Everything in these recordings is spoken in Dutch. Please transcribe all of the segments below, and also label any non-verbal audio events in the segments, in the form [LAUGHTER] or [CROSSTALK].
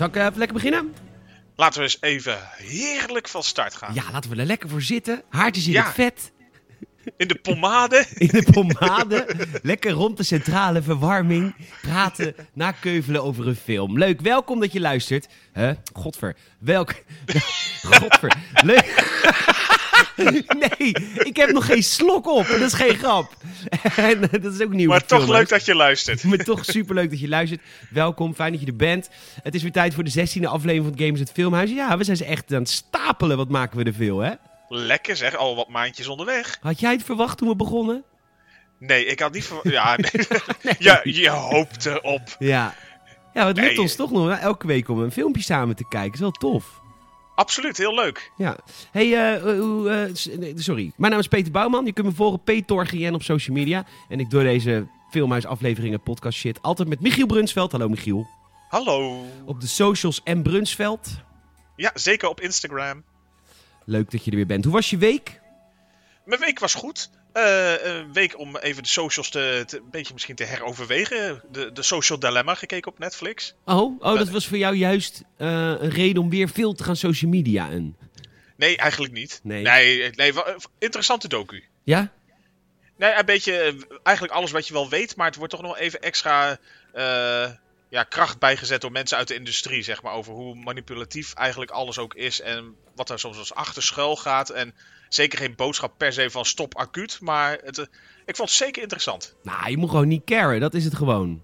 Zal ik eh, even lekker beginnen? Laten we eens even heerlijk van start gaan. Ja, laten we er lekker voor zitten. Haartjes in Ja. het vet, In de pommade. [LAUGHS] in de pomade. lekker rond de centrale verwarming. Praten, nakeuvelen over een film. Leuk, welkom dat je luistert. Huh? Godver. Welk... [LAUGHS] Godver. Leuk... [LAUGHS] nee, ik heb nog geen slok op. Dat is geen grap. [LAUGHS] En eh, dat is ook nieuw. Maar toch leuk dat je luistert. Maar toch superleuk dat je luistert. Welkom, fijn dat je er bent. Het is weer tijd voor de 16e aflevering van Gamers het Filmhuis. Ja, we zijn ze echt aan het stapelen. Wat maken we er veel, hè? Lekker zeg, al wat maandjes onderweg. Had jij het verwacht toen we begonnen? Nee, ik had niet verwacht. Ja, [LAUGHS] nee. ja, je hoopte op. Ja. Ja, het lukt Nee. ons toch nog elke week om een filmpje samen te kijken. is wel tof. Absoluut, heel leuk. Ja. Hey, eh, eh, nee, sorry. Mijn naam is Peter Bouwman. Je kunt me volgen, PTorgien op social media. En ik doe deze Filmhuis afleveringen, podcast shit, altijd met Michiel Brunsveld. Hallo Michiel. Hallo. Op de socials en Brunsveld. Ja, zeker op Instagram. Leuk dat je er weer bent. Hoe was je week? Mijn week was goed. Eh, een week om even de socials te, te- een beetje misschien te heroverwegen. De, de Social Dilemma gekeken op Netflix. Oh, oh dat was voor jou juist eh, een reden om weer veel te gaan social media in. Nee, eigenlijk niet. Nee. Nee, interessante docu. Ja? Nee, een beetje eh, eigenlijk alles wat je wel weet, maar het wordt toch nog even extra eh, ja, kracht bijgezet door mensen uit de industrie, zeg maar, over hoe manipulatief eigenlijk alles ook is en wat er soms als achter schuil gaat. En zeker geen boodschap per se van stop acuut, maar het, eh, ik vond het zeker interessant. Nou, je moet gewoon niet caren. Dat is het gewoon.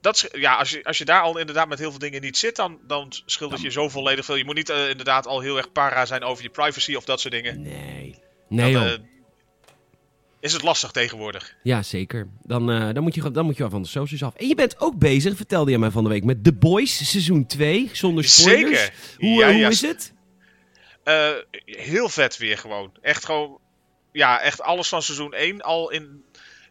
Dat, is- ja, als je, als je daar al inderdaad met heel veel dingen niet zit, dan, dan scheelt je zo volledig veel. Je moet niet eh, inderdaad al heel erg para zijn over je privacy of dat soort dingen. Nee. Nee, joh. Is het lastig tegenwoordig. Ja, zeker. Dan, eh, dan, moet je, dan moet je wel van de socials af. En je bent ook bezig, vertelde je mij van de week, met The Boys seizoen 2. Zonder spoilers. Zeker. Hoe, Ja, eh, hoe ja, is het? Eh, heel vet weer gewoon. Echt gewoon. Ja, echt alles van seizoen 1 al in.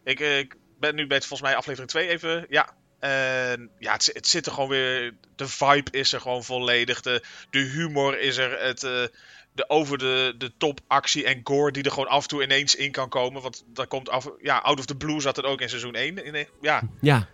Ik, ik ben nu bij het, volgens mij aflevering 2 even. Ja. En ja, het, het zit er gewoon weer. De vibe is er gewoon volledig. De, de humor is er. Het, de over de, de top actie en gore die er gewoon af en toe ineens in kan komen. Want dat komt af. Ja, Out of the Blue zat het ook in seizoen 1. In, ja, Ja.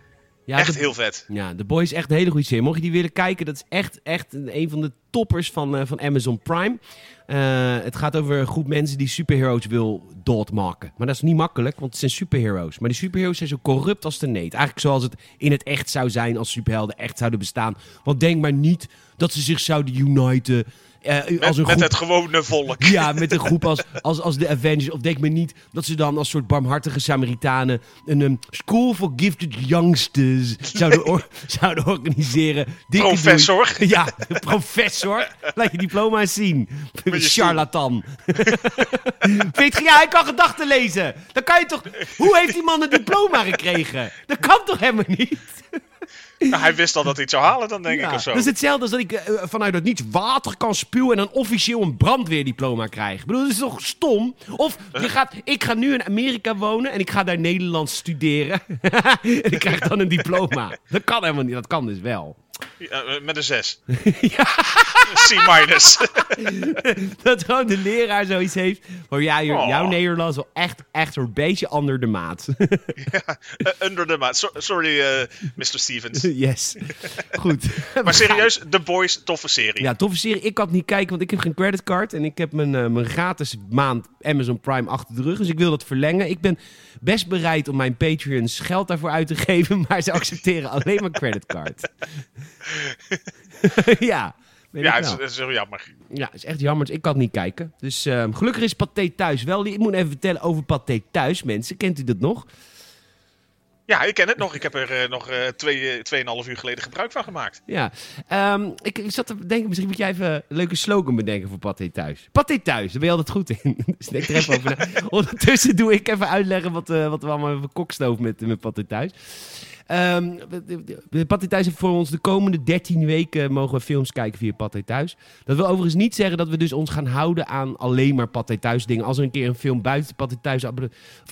ja echt de, heel vet. Ja, The Boys is echt een hele goede serie. Mocht je die willen kijken, dat is echt, echt een een van de toppers van, eh, van Amazon Prime. Eh, het gaat over een groep mensen die superheroes wil doodmaken. Maar dat is niet makkelijk, want het zijn superheroes. Maar die superheroes zijn zo corrupt als de neet. Eigenlijk zoals het in het echt zou zijn als superhelden echt zouden bestaan. Want denk maar niet dat ze zich zouden uniten. Eh, als Met, met het gewone volk. ja, met een groep als, als, als de Avengers. Of denk me niet dat ze dan als soort barmhartige Samaritanen een um, School for Gifted Youngsters zouden, or- [LAUGHS] zouden organiseren. Dikke doei. Professor. [LAUGHS] Ja, professor. Laat je diploma eens zien. Charlatan. Weet je, ja, hij kan gedachten lezen. Dan kan je toch... Hoe heeft die man een diploma gekregen? Dat kan toch helemaal niet? Nou, hij wist al dat hij het zou halen, dan denk Ja, ik of zo. Dat is hetzelfde als dat ik eh, vanuit het niets water kan spuwen en dan officieel een brandweerdiploma krijg. Ik bedoel, dat is toch stom? Of je [LAUGHS] gaat, ik ga nu in Amerika wonen en ik ga daar Nederlands studeren. [LAUGHS] en ik krijg dan een diploma. Dat kan helemaal niet, dat kan dus wel. Ja, eh, met een 6. [LAUGHS] C minus. [LAUGHS] Dat gewoon de leraar zoiets heeft. Maar ja, jou- Oh. jouw Nederlands is wel echt, echt een beetje onder de maat. [LAUGHS] Eh, under the maat. So- sorry, eh, Mr. Stevens. yes. Goed. Maar serieus, The Boys, toffe serie. Ja, toffe serie. Ik kan het niet kijken, want ik heb geen creditcard. En ik heb mijn, eh, mijn gratis maand Amazon Prime achter de rug. Dus ik wil dat verlengen. Ik ben best bereid om mijn Patreons geld daarvoor uit te geven. Maar ze accepteren alleen maar creditcard. [LAUGHS] ja, Ja, het is, het is heel jammer. Ja, het is echt jammer. Ik kan het niet kijken. Dus ehm, gelukkig is Pathé thuis wel. Ik moet even vertellen over Pathé thuis, mensen. Kent u dat nog? Ja, ik ken het nog. Ik heb er eh, nog eh, twee, eh, tweeënhalf uur geleden gebruik van gemaakt. Ja, Ehm, ik, ik zat te denken, misschien moet jij even een leuke slogan bedenken voor Pathé Thuis. Pathé Thuis, daar ben je altijd goed in. [LAUGHS] dus denk er even over na. [LAUGHS] Ondertussen doe ik even uitleggen wat, wat we allemaal hebben kokstoven met, met Pathé Thuis. De Pathé Thuis heeft voor ons de komende 13 weken mogen we films kijken via Pathé Thuis. Dat wil overigens niet zeggen dat we dus ons gaan houden aan alleen maar Pathé Thuis dingen. Als er een keer een film buiten Pathé Thuis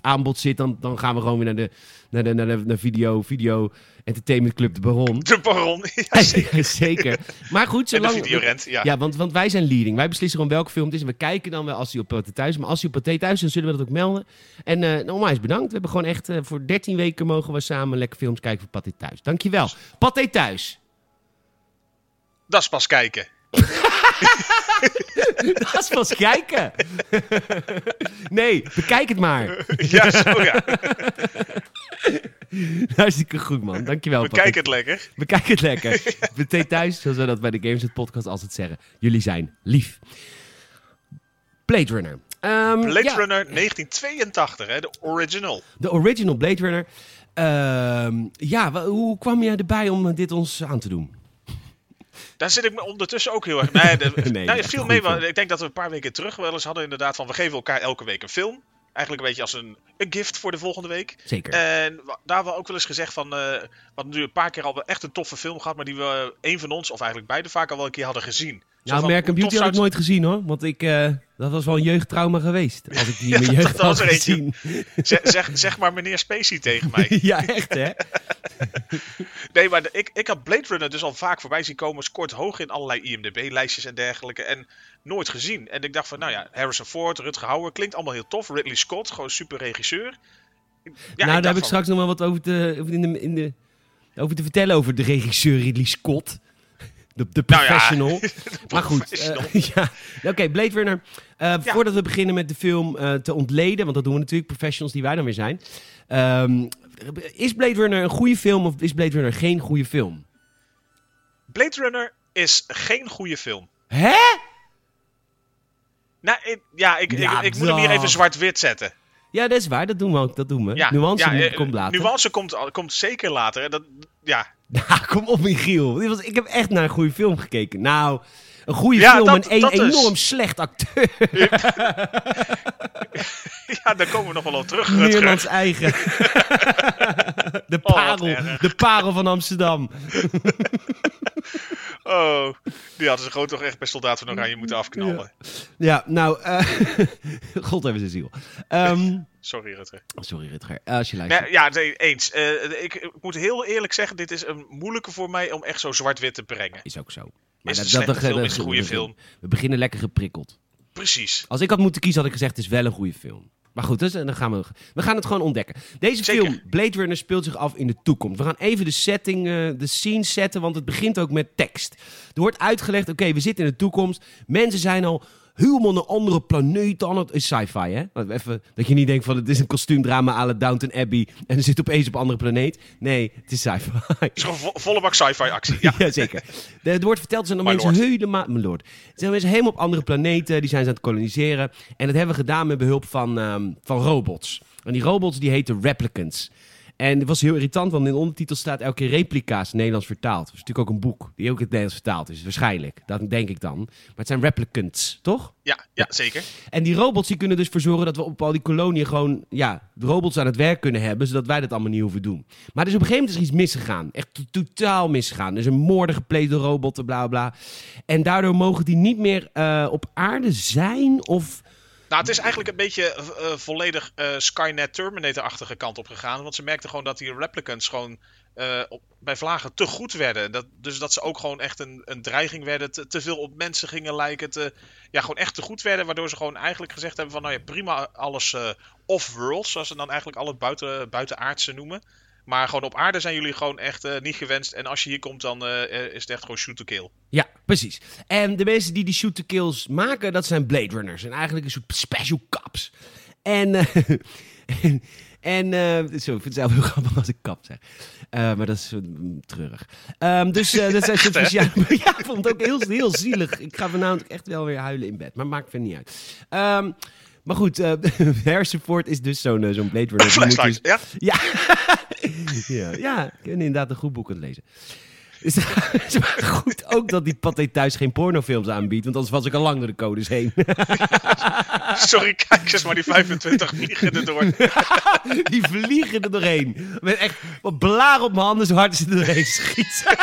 aanbod zit, dan, dan gaan we gewoon weer naar de, naar de, naar de, naar video, video Entertainment Club De Baron. De Baron. [LAUGHS] Ja, zeker. [LAUGHS] Zeker. Maar goed, En de zolang... Videorent, ja. Ja, want, want wij zijn leading. Wij beslissen gewoon welke film het is. En we kijken dan wel als hij op Pathé thuis is. Maar als hij op Pathé thuis is, dan zullen we dat ook melden. En eh onwijs bedankt. We hebben gewoon echt eh, voor 13 weken mogen we samen lekker films kijken voor Pathé thuis. Dankjewel. Pathé thuis. Dat is pas kijken. [LAUGHS] Dat is pas kijken. nee, bekijk het maar. [LAUGHS] Ja, zo ja. [LAUGHS] Hartstikke goed, man. Dankjewel. Patrick. kijken het lekker. Bekijk het lekker. Meteen thuis, zoals we dat bij de Games het podcast altijd zeggen. Jullie zijn lief. Blade Runner. Ehm, Blade ja, Runner 1982, hè, de original. De original Blade Runner. Ehm, ja, hoe kwam jij erbij om dit ons aan te doen? Daar zit ik me ondertussen ook heel erg. Nee, de, [LAUGHS] Nee, nou, het viel mee. want. Ik denk dat we een paar weken terug wel eens hadden inderdaad van we geven elkaar elke week een film. Eigenlijk een beetje als een, een gift voor de volgende week. Zeker. En daar hebben we ook wel eens gezegd van, eh we hadden nu een paar keer al echt een toffe film gehad, maar die we een van ons, of eigenlijk beide, vaak al wel een keer hadden gezien. Zo nou, American Beauty had ik nooit gezien hoor. Want ik, eh, dat was wel een jeugdtrauma geweest. Als ik die in mijn jeugd had gezien. Zeg, zeg, zeg maar meneer Spacey tegen mij. [LAUGHS] ja, echt hè? [LAUGHS] Nee, maar de- ik, ik had Blade Runner dus al vaak voorbij zien komen, scoort hoog in allerlei IMDb-lijstjes en dergelijke. En nooit gezien. En ik dacht van, nou ja, Harrison Ford, Rutger Hauer, klinkt allemaal heel tof. Ridley Scott, gewoon super regisseur. Ja, nou, daar heb ik straks nog wel wat over te, over in de, in de, over te vertellen over de regisseur Ridley Scott. De, de Nou ja, professional. [LAUGHS] maar goed, eh, [LAUGHS] ja. Oké, Blade Runner. Eh, Voordat we beginnen met de film eh, te ontleden, want dat doen we natuurlijk, professionals die wij dan weer zijn. Ehm, is Blade Runner een goede film of is Blade Runner geen goede film? Blade Runner is geen goede film. Hè? Nou, ik- ja, ik, Ja, ik, ik moet hem hier even zwart-wit zetten. Ja, dat is waar, dat doen we ook. Dat doen we. Ja, Nuance ja, komt later. Nuance komt, komt zeker later. Dat, ja, Ja, [LAUGHS] kom op, Michiel. Dit was, ik heb echt naar een goede film gekeken. Nou, een goede Ja, film dat- en één dat dus. enorm slecht acteur. [LAUGHS] ja, daar komen we nog wel op terug. Nederlands eigen. [LAUGHS] de, wat parel, de parel van Amsterdam. Oh, die hadden ze gewoon toch echt bij Soldaat van Oranje moeten afknallen. Ja, nou, eh God hebben zijn ziel. Ehm, Sorry, Rutger. sorry, Rutger, als je luistert. Nee, ja, nee, eens. Eh, ik, ik moet heel eerlijk zeggen, dit is een moeilijke voor mij om echt zo zwart-wit te brengen. Is ook zo. Is het een slechte film, is een goede film? We beginnen lekker geprikkeld. Precies. Als ik had moeten kiezen, had ik gezegd, het is wel een goede film. Maar goed, dus, dan gaan we, we gaan het gewoon ontdekken. Deze Zeker. film, Blade Runner, speelt zich af in de toekomst. We gaan even de setting, eh, de scene zetten, want het begint ook met tekst. Er wordt uitgelegd, oké, we zitten in de toekomst. Mensen zijn al helemaal naar andere planeten aan het... is sci-fi, hè? Even, dat je niet denkt van, het is een kostuumdrama à la Downton Abbey... en er zit opeens op een andere planeet. Nee, het is sci-fi. Het is gewoon vo- volle bak sci-fi actie. Ja. [LAUGHS] Zeker. Het wordt verteld, er zijn dan My mensen helemaal... Mijn lord. Er zijn mensen helemaal op andere planeten, die zijn ze aan het koloniseren. En dat hebben we gedaan met behulp van, ehm, van robots. En die robots die heten replicants. En het was heel irritant, want in de ondertitel staat elke keer replica's Nederlands vertaald. Dat is natuurlijk ook een boek die ook in het Nederlands vertaald is, waarschijnlijk. Dat denk ik dan. Maar het zijn replicants, toch? Ja, ja, zeker. En die robots die kunnen dus voor zorgen dat we op al die koloniën gewoon ja, robots aan het werk kunnen hebben, zodat wij dat allemaal niet hoeven doen. Maar dus op een gegeven moment is iets misgegaan. Echt to- totaal misgegaan. Er is een moorden gepleegd door robotten, bla bla. En daardoor mogen die niet meer eh, op aarde zijn of... Nou, het is eigenlijk een beetje eh, eh, volledig eh, Skynet Terminator-achtige kant op gegaan. Want ze merkten gewoon dat die replicants gewoon op, bij vlagen te goed werden. Dat, dus dat ze ook gewoon echt een, een dreiging werden. Te, veel op mensen gingen lijken. Te, ja, gewoon echt te goed werden. Waardoor ze gewoon eigenlijk gezegd hebben van... Nou ja, prima alles off-world. Zoals ze dan eigenlijk al het buiten, buitenaardse noemen. Maar gewoon op aarde zijn jullie gewoon echt eh, niet gewenst. En als je hier komt, dan eh, eh, is het echt gewoon shoot to kill. Ja, precies. En de mensen die die shoot-to-kills maken, dat zijn Blade Runners. En eigenlijk een soort special cops. [LAUGHS] En... en en zo, ik vind het zelf heel grappig als ik kap zeg. Maar dat is eh, treurig. Ehm, dus dat zijn [LAUGHS] soort. Ja, ik vond het ook heel, heel zielig. Ik ga vanavond echt wel weer huilen in bed. Maar maakt verder niet uit. Ehm, maar goed, [LAUGHS] Harrison Ford is dus zo'n zo'n Blade Runner. Flashlight, dus- ja? ja, [LAUGHS] ja, ja, ik ben inderdaad een goed boek aan het lezen. [LAUGHS] Het is maar goed ook dat die Pathé thuis geen pornofilms aanbiedt, want anders was ik al lang door de codes heen. [LAUGHS] Sorry, kijk eens maar die 25 vliegen erdoor. Die vliegen er doorheen. Met echt wat blaar op mijn handen, zo hard ze er doorheen schieten.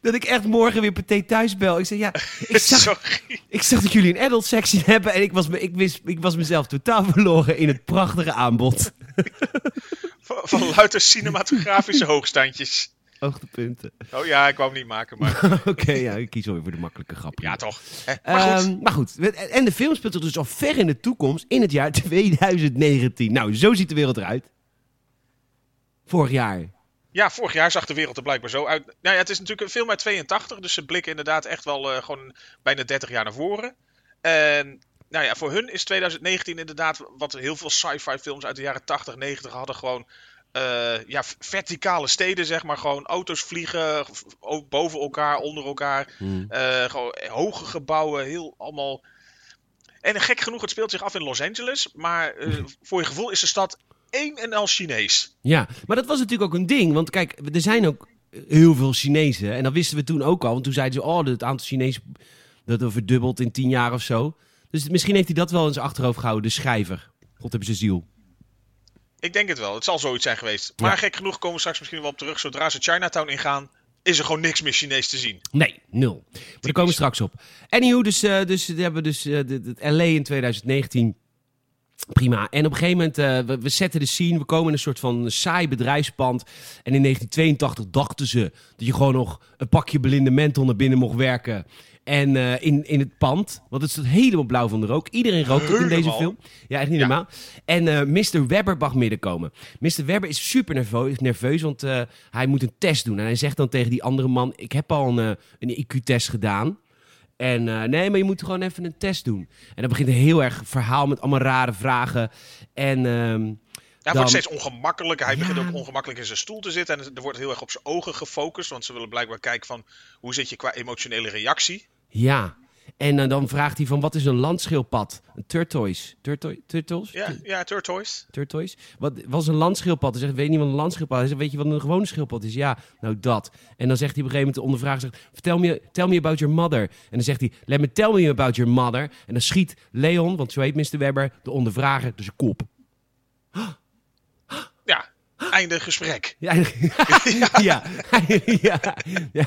Dat ik echt morgen weer Pathé thuis bel. Ik zeg, ja, [LAUGHS] ik zag, Sorry. ik zag dat jullie een adult sectie hebben en ik was, me, ik, wist, ik was mezelf totaal verloren in het prachtige aanbod. [LAUGHS] Van, van louter cinematografische hoogstandjes. Hoogtepunten. Oh ja, ik wou hem niet maken, maar... [LAUGHS] Oké, ja, ik kies alweer voor de makkelijke grap. Ja, toch. Hè? Maar goed. Ehm, maar goed, en de film speelt dus al ver in de toekomst, in het jaar 2019. Nou, zo ziet de wereld eruit. Vorig jaar. Ja, vorig jaar zag de wereld er blijkbaar zo uit. Nou ja, het is natuurlijk een film uit 82, dus ze blikken inderdaad echt wel eh, gewoon bijna 30 jaar naar voren. En nou ja, voor hun is 2019 inderdaad wat heel veel sci-fi films uit de jaren 80, 90 hadden gewoon eh, ja, verticale steden, zeg maar. Gewoon auto's vliegen boven elkaar, onder elkaar. Hmm. Eh, gewoon hoge gebouwen, heel allemaal. En gek genoeg, het speelt zich af in Los Angeles. Maar [LAUGHS] voor je gevoel is de stad één en al Chinees. Ja, maar dat was natuurlijk ook een ding. Want kijk, er zijn ook heel veel Chinezen. En dat wisten we toen ook al. Want toen zeiden ze, oh, het aantal Chinezen dat er verdubbelt in tien jaar of zo. Dus misschien heeft hij dat wel in zijn achterhoofd gehouden, de schrijver. God hebben ze ziel. Ik denk het wel. Het zal zoiets zijn geweest. Maar Ja. gek genoeg komen we straks misschien wel op terug. Zodra ze Chinatown ingaan, is er gewoon niks meer Chinees te zien. Nee, nul. Maar daar komen we straks op. Anywho, dus, eh dus we hebben dus eh, de- de- LA in 2019. Prima. En op een gegeven moment, eh, we, we zetten de scene. We komen in een soort van saai bedrijfspand. En in 1982 dachten ze dat je gewoon nog een pakje blinde menthol naar binnen mocht werken. En eh, in, in het pand, want het staat helemaal blauw van de rook. Iedereen rookt ook in deze film. Ja, echt niet Ja. normaal. En eh Mr. Webber mag middenkomen. Mr. Webber is super nerveus, nerveus want hij moet een test doen. En hij zegt dan tegen die andere man, ik heb al een, een IQ-test gedaan. En eh, nee, maar je moet gewoon even een test doen. En dan begint een heel erg verhaal met allemaal rare vragen. En Hij Dan- wordt steeds ongemakkelijker. Hij Ja. begint ook ongemakkelijk in zijn stoel te zitten. En er wordt heel erg op zijn ogen gefocust. Want ze willen blijkbaar kijken van hoe zit je qua emotionele reactie. ja, en eh, dan vraagt hij van, wat is een landschildpad? Een turtoise. Turtoi- Turtles? Ja, ja, Turtoise. Turtoise. Wat was een landschildpad? Hij zegt, weet je niet wat een landschildpad is? Zegt, weet je wat een gewone schildpad is? Ja, nou dat. En dan zegt hij op een gegeven moment de ondervrager, zegt, vertel me, tell me about your mother. En dan zegt hij, let me tell me about your mother. En dan schiet Leon, want zo heet Mr. Webber, de ondervrager, dus zijn kop. [LAUGHS] Einde gesprek. [LAUGHS] [LAUGHS] Ja, ja, ja, ja,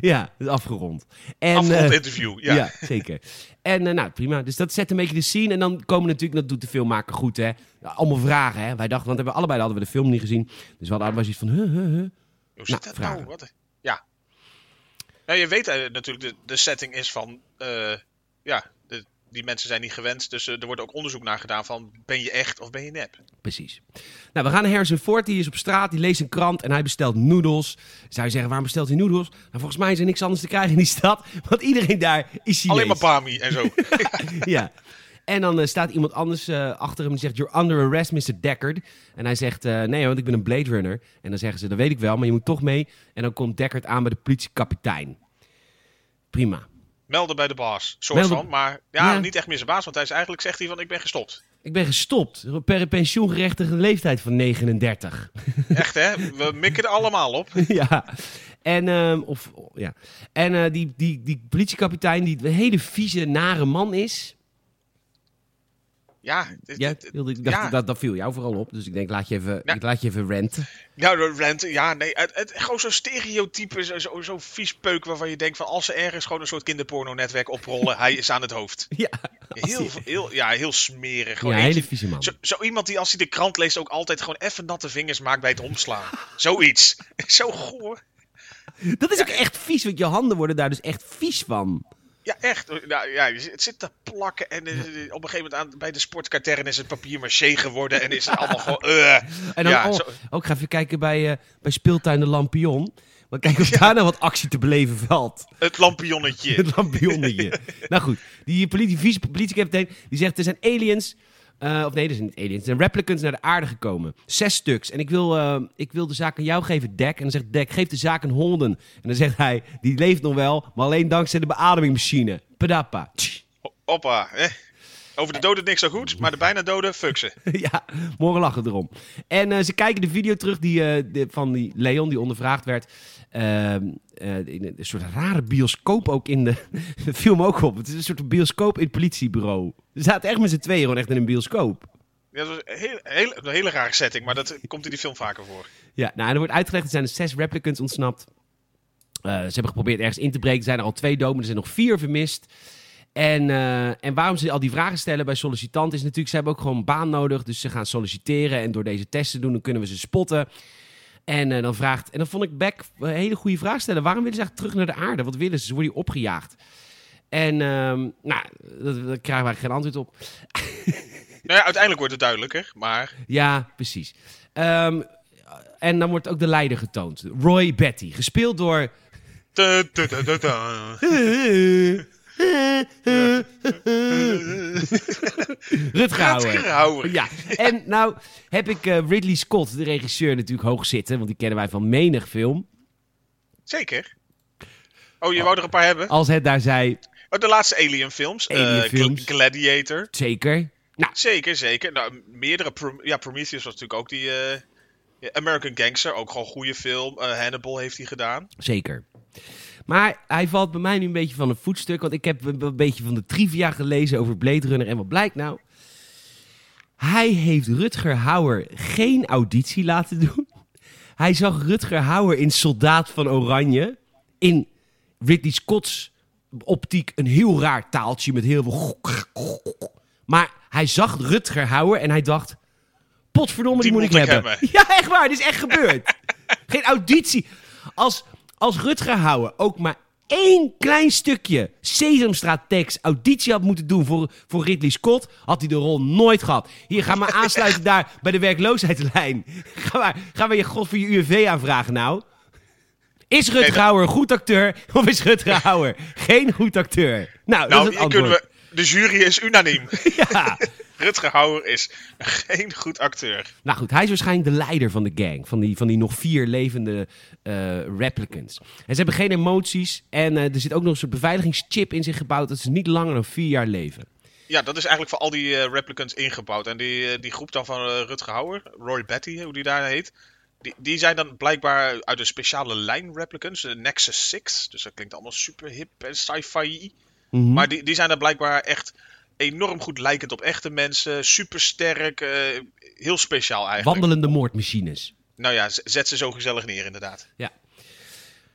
ja, afgerond. En, Afgerond eh, interview. Ja. ja. zeker. En eh, nou, prima. Dus dat zet een beetje de scene. En dan komen natuurlijk, dat doet de filmmaker goed, hè. Allemaal vragen, hè. Wij dachten, want we allebei hadden we de film niet gezien. Dus we hadden allebei zoiets van, huh, huh, huh. Hoe zit Nou, dat vragen. nou? Wat? Ja. Nou, je weet eh, natuurlijk, de, de setting is van... ja, die mensen zijn niet gewend. Dus eh, er wordt ook onderzoek naar gedaan van... Ben je echt of ben je nep? Precies. Nou, we gaan naar Harrison Ford. Die is op straat, die leest een krant en hij bestelt noedels. Zou je zeggen, waarom bestelt hij noedels? Nou, volgens mij is er niks anders te krijgen in die stad. Want iedereen daar is Chinees. Alleen maar Bami en zo. [LAUGHS] ja. En dan eh, staat iemand anders eh, achter hem die zegt... You're under arrest, Mr. Deckard. En hij zegt, nee, want ik ben een Blade Runner. En dan zeggen ze, dat weet ik wel, maar je moet toch mee. En dan komt Deckard aan bij de politiekapitein. Prima. Melden bij de baas. Soort Melden- van. Maar ja, Ja. niet echt meer zijn baas. Want hij is eigenlijk, zegt hij van, ik ben gestopt. Ik ben gestopt. Per pensioengerechtigde leeftijd van 39. [LAUGHS] Echt hè? We mikken er allemaal op. [LAUGHS] ja. En, ehm, of, ja. en eh, die, die, die politiekapitein, die een hele vieze, nare man is... Ja, dit- Ja, dit- wilde, ik dacht, ja. dat, dat viel jou vooral op. Dus ik denk, laat je even, Ja. ik laat je even renten. Nou, de rent, ja, nee. Het, het, gewoon zo'n stereotype, zo, zo, zo vies peuk waarvan je denkt van als ze ergens gewoon een soort kinderporno-netwerk oprollen, [LAUGHS] hij is aan het hoofd. Ja, Heel, heel, ja, heel smerig. Gewoon ja hele vieze man. Zo, zo iemand die als hij de krant leest ook altijd gewoon even natte vingers maakt bij het omslaan. [LAUGHS] Zoiets. Zo goor. Dat is ook echt vies, want je handen worden daar dus echt vies van. Ja, echt. Nou, ja, het zit te plakken en eh, op een gegeven moment aan, bij de sportkatern is het papier maché geworden en is het [LAUGHS] allemaal gewoon... eh. En dan, ja, oh, ook ga even kijken bij, eh, bij speeltuin de Lampion. Maar kijken of daar nou wat actie te beleven valt. het lampionnetje. [LAUGHS] Het lampionnetje. [LAUGHS] nou goed, die politie, vieze politiekapitein die zegt er zijn aliens... eh, of nee, er zijn niet aliens. Er zijn replicants naar de aarde gekomen. Zes stuks. En ik wil, eh, ik wil de zaak aan jou geven, Dek. En dan zegt Dek, geef de zaak aan Holden. En dan zegt hij, die leeft nog wel, maar alleen dankzij de beademingsmachine. Padappa. Hoppa. Eh. Over de doden niks zo goed, maar de bijna doden, fuck ze. [LAUGHS] ja, morgen lachen erom. En eh, ze kijken de video terug die, de- van die Leon die ondervraagd werd. In een soort rare bioscoop ook in de... [LAUGHS] Me ook op. Het is een soort bioscoop in het politiebureau. Ze zaten echt met z'n tweeën gewoon echt in een bioscoop. Ja, dat was een hele, hele, een hele rare setting, maar dat komt in die film vaker voor. Ja, nou, en er wordt uitgelegd, er zijn er zes replicants ontsnapt. Eh, ze hebben geprobeerd ergens in te breken. Er zijn er al twee doden, er zijn nog vier vermist. En, eh, en waarom ze al die vragen stellen bij sollicitanten is natuurlijk... ze hebben ook gewoon een baan nodig, dus ze gaan solliciteren. En door deze testen te doen, dan kunnen we ze spotten. En dan vraagt... En dan vond ik Beck een hele goede vraag stellen. Waarom willen ze eigenlijk terug naar de aarde? Wat willen ze? Ze worden hier opgejaagd. En ehm, nou, dat- daar krijgen wij geen antwoord op. [LAUGHS] Nou ja, uiteindelijk wordt het duidelijker, maar Ja, precies. Ehm, en dan wordt ook de leider getoond. Roy Betty, gespeeld door... [LAUGHS] [LAUGHS] Rutger Hauer. Ja, en nou heb ik eh, Ridley Scott, de regisseur, natuurlijk hoog zitten. Want die kennen wij van menig film. Zeker. Oh, je wou er een paar hebben? Als het daar zei, Oh, de laatste Alien films. eh, Alien films. Gladiator. zeker. Nou, Zeker, zeker. Nou, meerdere. Pro- ja, Prometheus was natuurlijk ook die. eh, American Gangster, ook gewoon een goede film. Hannibal heeft hij gedaan. zeker. Maar hij valt bij mij nu een beetje van een voetstuk. Want ik heb een, beetje van de trivia gelezen over Blade Runner. En wat blijkt nou? Hij heeft Rutger Hauer geen auditie laten doen. Hij zag Rutger Hauer in Soldaat van Oranje. In Ridley Scott's optiek een heel raar taaltje met heel veel... [LAUGHS] Maar hij zag Rutger Hauer en hij dacht... Potverdomme, die, Die moet ik moet ik hebben. hebben. [LAUGHS] Ja, echt waar. Dit is echt gebeurd. [LAUGHS] Geen auditie. Als, als Rutger Hauer ook maar één klein stukje Sesamstraat tekst auditie had moeten doen voor, voor Ridley Scott, had hij de rol nooit gehad. Hier, ga maar aansluiten daar bij de werkloosheidslijn. Ga maar, ga maar je god voor je UWV aanvragen nou. Is Rutger Hauer een goed acteur of is Rutger Hauer geen goed acteur? Nou, dat Nou, is het antwoord. kunnen we. De jury is unaniem. [LAUGHS] Ja. Rutger Hauer is geen goed acteur. Nou goed, hij is waarschijnlijk de leider van de gang. Van die, van die nog vier levende eh, replicants. En ze hebben geen emoties. En eh, er zit ook nog een soort beveiligingschip in zich gebouwd. Dat ze niet langer dan vier jaar leven. Ja, dat is eigenlijk voor al die eh, replicants ingebouwd. En die, die groep dan van Rutger Hauer, Roy Betty, hoe die daar heet. Die, die zijn dan blijkbaar uit een speciale lijn replicants, de Nexus 6. Dus dat klinkt allemaal super hip en sci-fi. Mhm. Maar die, die zijn dan blijkbaar echt enorm goed lijkend op echte mensen. Super sterk, eh, heel speciaal eigenlijk. Wandelende moordmachines. Nou ja, zet ze zo gezellig neer inderdaad.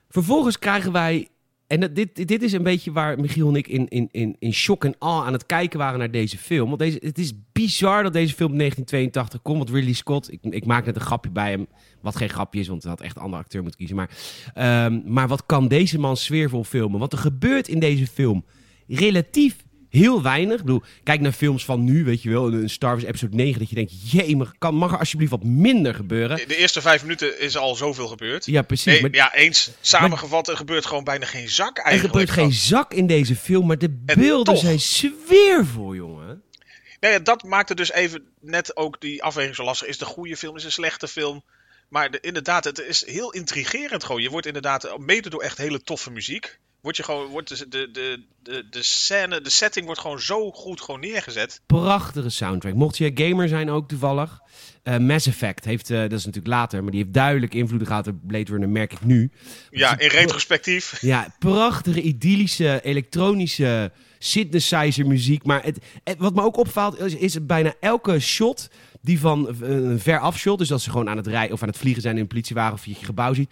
Vervolgens krijgen wij. En dit, dit is een beetje waar Michiel en ik in, in, in, in shock en awe aan het kijken waren naar deze film. Want deze, het is bizar dat deze film in 1982 komt. Want Ridley Scott, ik, ik maak net een grapje bij hem. Wat geen grapje is, want hij had echt een andere acteur moeten kiezen. Maar, ehm, maar wat kan deze man sfeervol filmen? Want er gebeurt in deze film relatief heel weinig. Ik bedoel, kijk naar films van nu, weet je wel. Een Star Wars episode 9, dat je denkt... Jee, mag, kan, mag er alsjeblieft wat minder gebeuren? De, de eerste vijf minuten is al zoveel gebeurd. Ja, precies. Nee, maar- ja, eens. Samengevat, er gebeurt gewoon bijna geen zak Er eigenlijk. gebeurt geen zak in deze film, maar de En beelden toch. zijn sfeervol, jongen. Nee, dat maakte dus even net ook die afweging zo lastig. Is een goede film, is een slechte film? Maar de- inderdaad, het is heel intrigerend gewoon. Je wordt inderdaad, mede door echt hele toffe muziek, word je gewoon, wordt de, de, de, de, scène, de setting wordt gewoon zo goed gewoon neergezet. Prachtige soundtrack. Mocht je gamer zijn ook toevallig. eh, Mass Effect heeft, eh, dat is natuurlijk later, maar die heeft duidelijk invloeden gehad op Blade Runner, merk ik nu. Ja, in retrospectief. [LAUGHS] Ja, prachtige, idyllische, elektronische synthesizer muziek. Maar het, het- wat me ook opvalt, is, is bijna elke shot die van eh, een ver afshot, dus dat ze gewoon aan het rijden of aan het vliegen zijn in een politiewagen of je je gebouw ziet.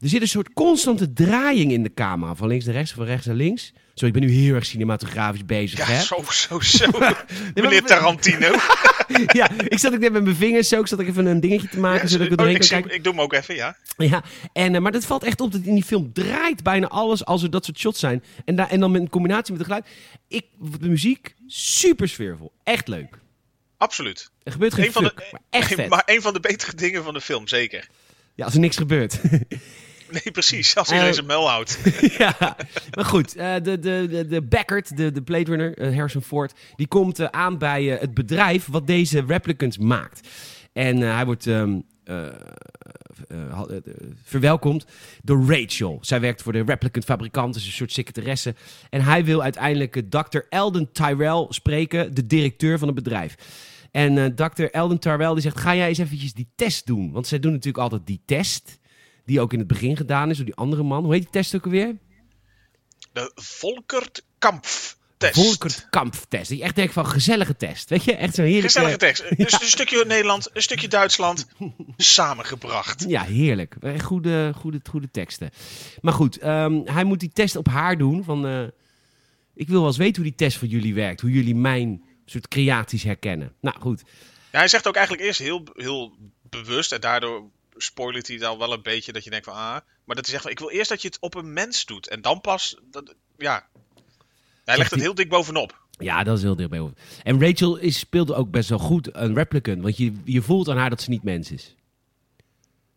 Er zit een soort constante draaiing in de camera, van links naar rechts, van rechts naar links. Zo, ik ben nu heel erg cinematografisch bezig, hè? Ja, zo, zo, [LAUGHS] zo. maar- Meneer Tarantino. [LAUGHS] ja, ik zat ook net met mijn vingers zo, ik zat ook even een dingetje te maken, zodat ik er Oh, ik, kan zie- kijken. ik doe hem ook even, ja. Ja, en, eh, maar dat valt echt op dat in die film draait bijna alles als er dat soort shots zijn. En, daar en dan met een combinatie met het geluid. Ik, de muziek, super sfeervol. Echt leuk. Absoluut. Er gebeurt geen Een van, de, fuck, maar echt vet. maar een van de betere dingen van de film, zeker. Ja, als er niks gebeurt. [LAUGHS] Nee, precies. Als iedereen Eh, zijn mel houdt. [LAUGHS] ja, maar goed. eh, de, de, de, de Backert, de, de Blade Runner, eh, Harrison Ford, die komt aan bij het bedrijf wat deze replicants maakt. En hij wordt ehm, eh, eh, eh, verwelkomd door Rachel. Zij werkt voor de replicant fabrikant, is een soort secretaresse. En hij wil uiteindelijk Dr. Eldon Tyrell spreken, de directeur van het bedrijf. En Dr. Eldon Tyrell die zegt, ga jij eens eventjes die test doen? Want zij doen natuurlijk altijd die test, die ook in het begin gedaan is door die andere man. Hoe heet die test ook alweer? De Volkert Kampf test. Volkert Kampftest. Je echt denkt van gezellige test. Weet je, echt zo'n heerlijke... Gezellige tekst. Dus een stukje Nederland, een stukje Duitsland. [LAUGHS] Samengebracht. Ja, heerlijk. Goede, goede, goede teksten. Maar goed, ehm, hij moet die test op haar doen. Van, eh, ik wil wel eens weten hoe die test voor jullie werkt. Hoe jullie mijn soort creaties herkennen. Nou goed, Ja, hij zegt ook eigenlijk eerst heel, heel bewust. En daardoor spoilert hij dan wel een beetje dat je denkt van ah. Maar dat hij zegt van ik wil eerst dat je het op een mens doet. En dan pas. Dat, ja. Hij legt het heel dik bovenop. Ja, dat is heel dichtbij. over. En Rachel is, speelde ook best wel goed een replicant. Want je, je voelt aan haar dat ze niet mens is.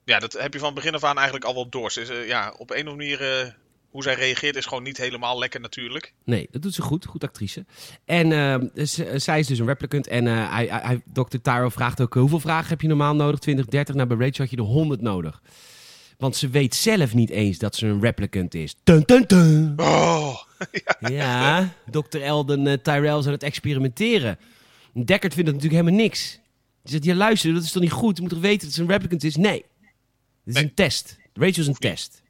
Ja, dat heb je van begin af aan eigenlijk al wel door. Ze is, eh, ja, op een of andere manier, eh, hoe zij reageert is gewoon niet helemaal lekker natuurlijk. Nee, dat doet ze goed. Goed actrice. En ehm, z- zij is dus een replicant. En eh, hij, Dr. Tyro vraagt ook... eh, hoeveel vragen heb je normaal nodig? 20, 30? Nou, bij Rachel had je er 100 nodig. Want ze weet zelf niet eens dat ze een replicant is. Dun, dun, dun. Oh, [LAUGHS] Ja, Dr. Elden eh, Tyrell is aan het experimenteren. Deckard vindt dat natuurlijk helemaal niks. Die zegt, ja luister, dat is toch niet goed? Je moet toch weten dat ze een replicant is? Nee. Dit is Nee. een test. Rachel is een test.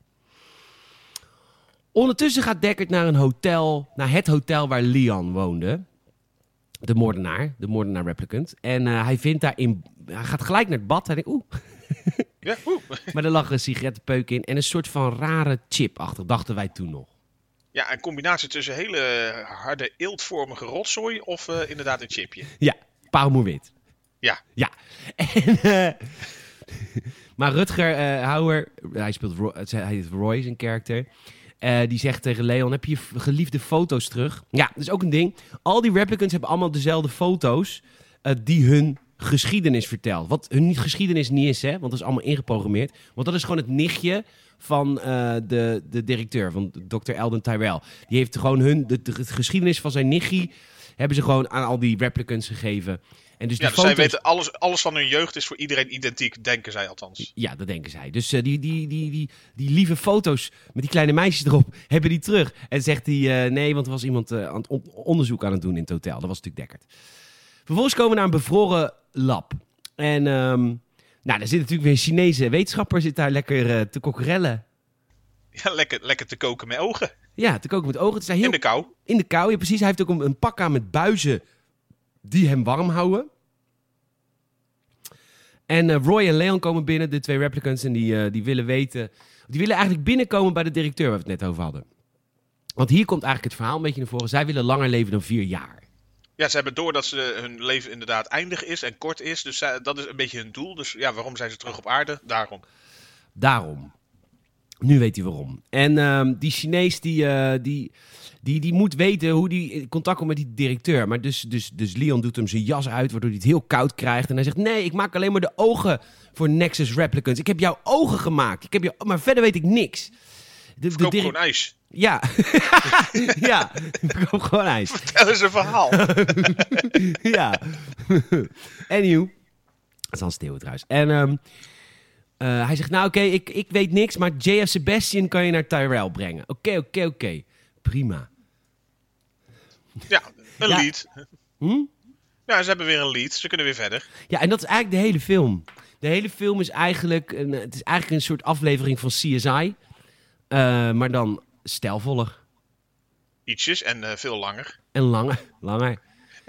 Ondertussen gaat Deckard naar een hotel, naar het hotel waar Leon woonde. De moordenaar, de moordenaar replicant. En eh, hij vindt daar in, hij gaat gelijk naar het bad. Hij denkt, oeh, [LAUGHS] ja, oeh. [LAUGHS] maar er lag een sigarettenpeuk in en een soort van rare chip achter, dachten wij toen nog. Ja, een combinatie tussen hele harde eeltvormige rotzooi of eh, inderdaad een chipje. Ja, parelmoerwit. Ja. Ja. [LAUGHS] En, eh, maar Rutger Hauer, hij speelt Roy, hij heet Roy, zijn karakter. Eh, die zegt tegen Leon, heb je je geliefde foto's terug? Ja, dat is ook een ding. Al die replicants hebben allemaal dezelfde foto's eh, die hun geschiedenis vertelt. Wat hun geschiedenis niet is, hè, want dat is allemaal ingeprogrammeerd. Want dat is gewoon het nichtje van eh, de, de directeur, van Dr. Eldon Tyrell. Die heeft gewoon hun, de, de geschiedenis van zijn nichtje, hebben ze gewoon aan al die replicants gegeven. En dus die Ja, dus zij weten alles, alles van hun jeugd is voor iedereen identiek, denken zij althans. Ja, dat denken zij. Dus eh, die, die, die, die, die lieve foto's met die kleine meisjes erop, [LAUGHS] hebben die terug. En zegt hij, eh, nee, want er was iemand eh, aan het on- onderzoek aan het doen in het hotel. Dat was natuurlijk Dekkert. Vervolgens komen we naar een bevroren lab. En ehm, nou, daar zit natuurlijk weer een Chinese wetenschapper zit daar lekker eh, te kokkerellen. Ja, lekker, lekker te koken met ogen. Ja, te koken met ogen. Het is heel In de kou. in de kou. Ja, precies. Hij heeft ook een, een pak aan met buizen die hem warm houden. En eh, Roy en Leon komen binnen, de twee replicants, en die, eh, die willen weten... Die willen eigenlijk binnenkomen bij de directeur waar we het net over hadden. Want hier komt eigenlijk het verhaal een beetje naar voren. Zij willen langer leven dan vier jaar. Ja, ze hebben door dat ze, hun leven inderdaad eindig is en kort is. Dus zij- dat is een beetje hun doel. Dus ja, waarom zijn ze terug op aarde? Daarom. Daarom. Nu weet hij waarom. En ehm, die Chinees die, eh, die, die, die moet weten hoe die in contact komt met die directeur. Maar dus, dus, dus Leon doet hem zijn jas uit, waardoor hij het heel koud krijgt. En hij zegt, nee, ik maak alleen maar de ogen voor Nexus Replicants. Ik heb jouw ogen gemaakt. Ik heb jou, maar verder weet ik niks. De, de gewoon ijs. Ja, [LAUGHS] ja, ik koop gewoon ijs. Vertel eens een verhaal. [LAUGHS] ja. Anywho. Dat is Hans Steeuwen trouwens. En ehm, eh, hij zegt, nou oké, ik, ik weet niks, maar JF Sebastian kan je naar Tyrell brengen. Oké, oké, oké. Prima. Ja, een Ja. lead. Hm? Ja, ze hebben weer een lead. Ze kunnen weer verder. Ja, en dat is eigenlijk de hele film. De hele film is eigenlijk een, het is eigenlijk een soort aflevering van CSI. eh, maar dan stijlvoller. Ietsjes en eh, veel langer. En langer. langer.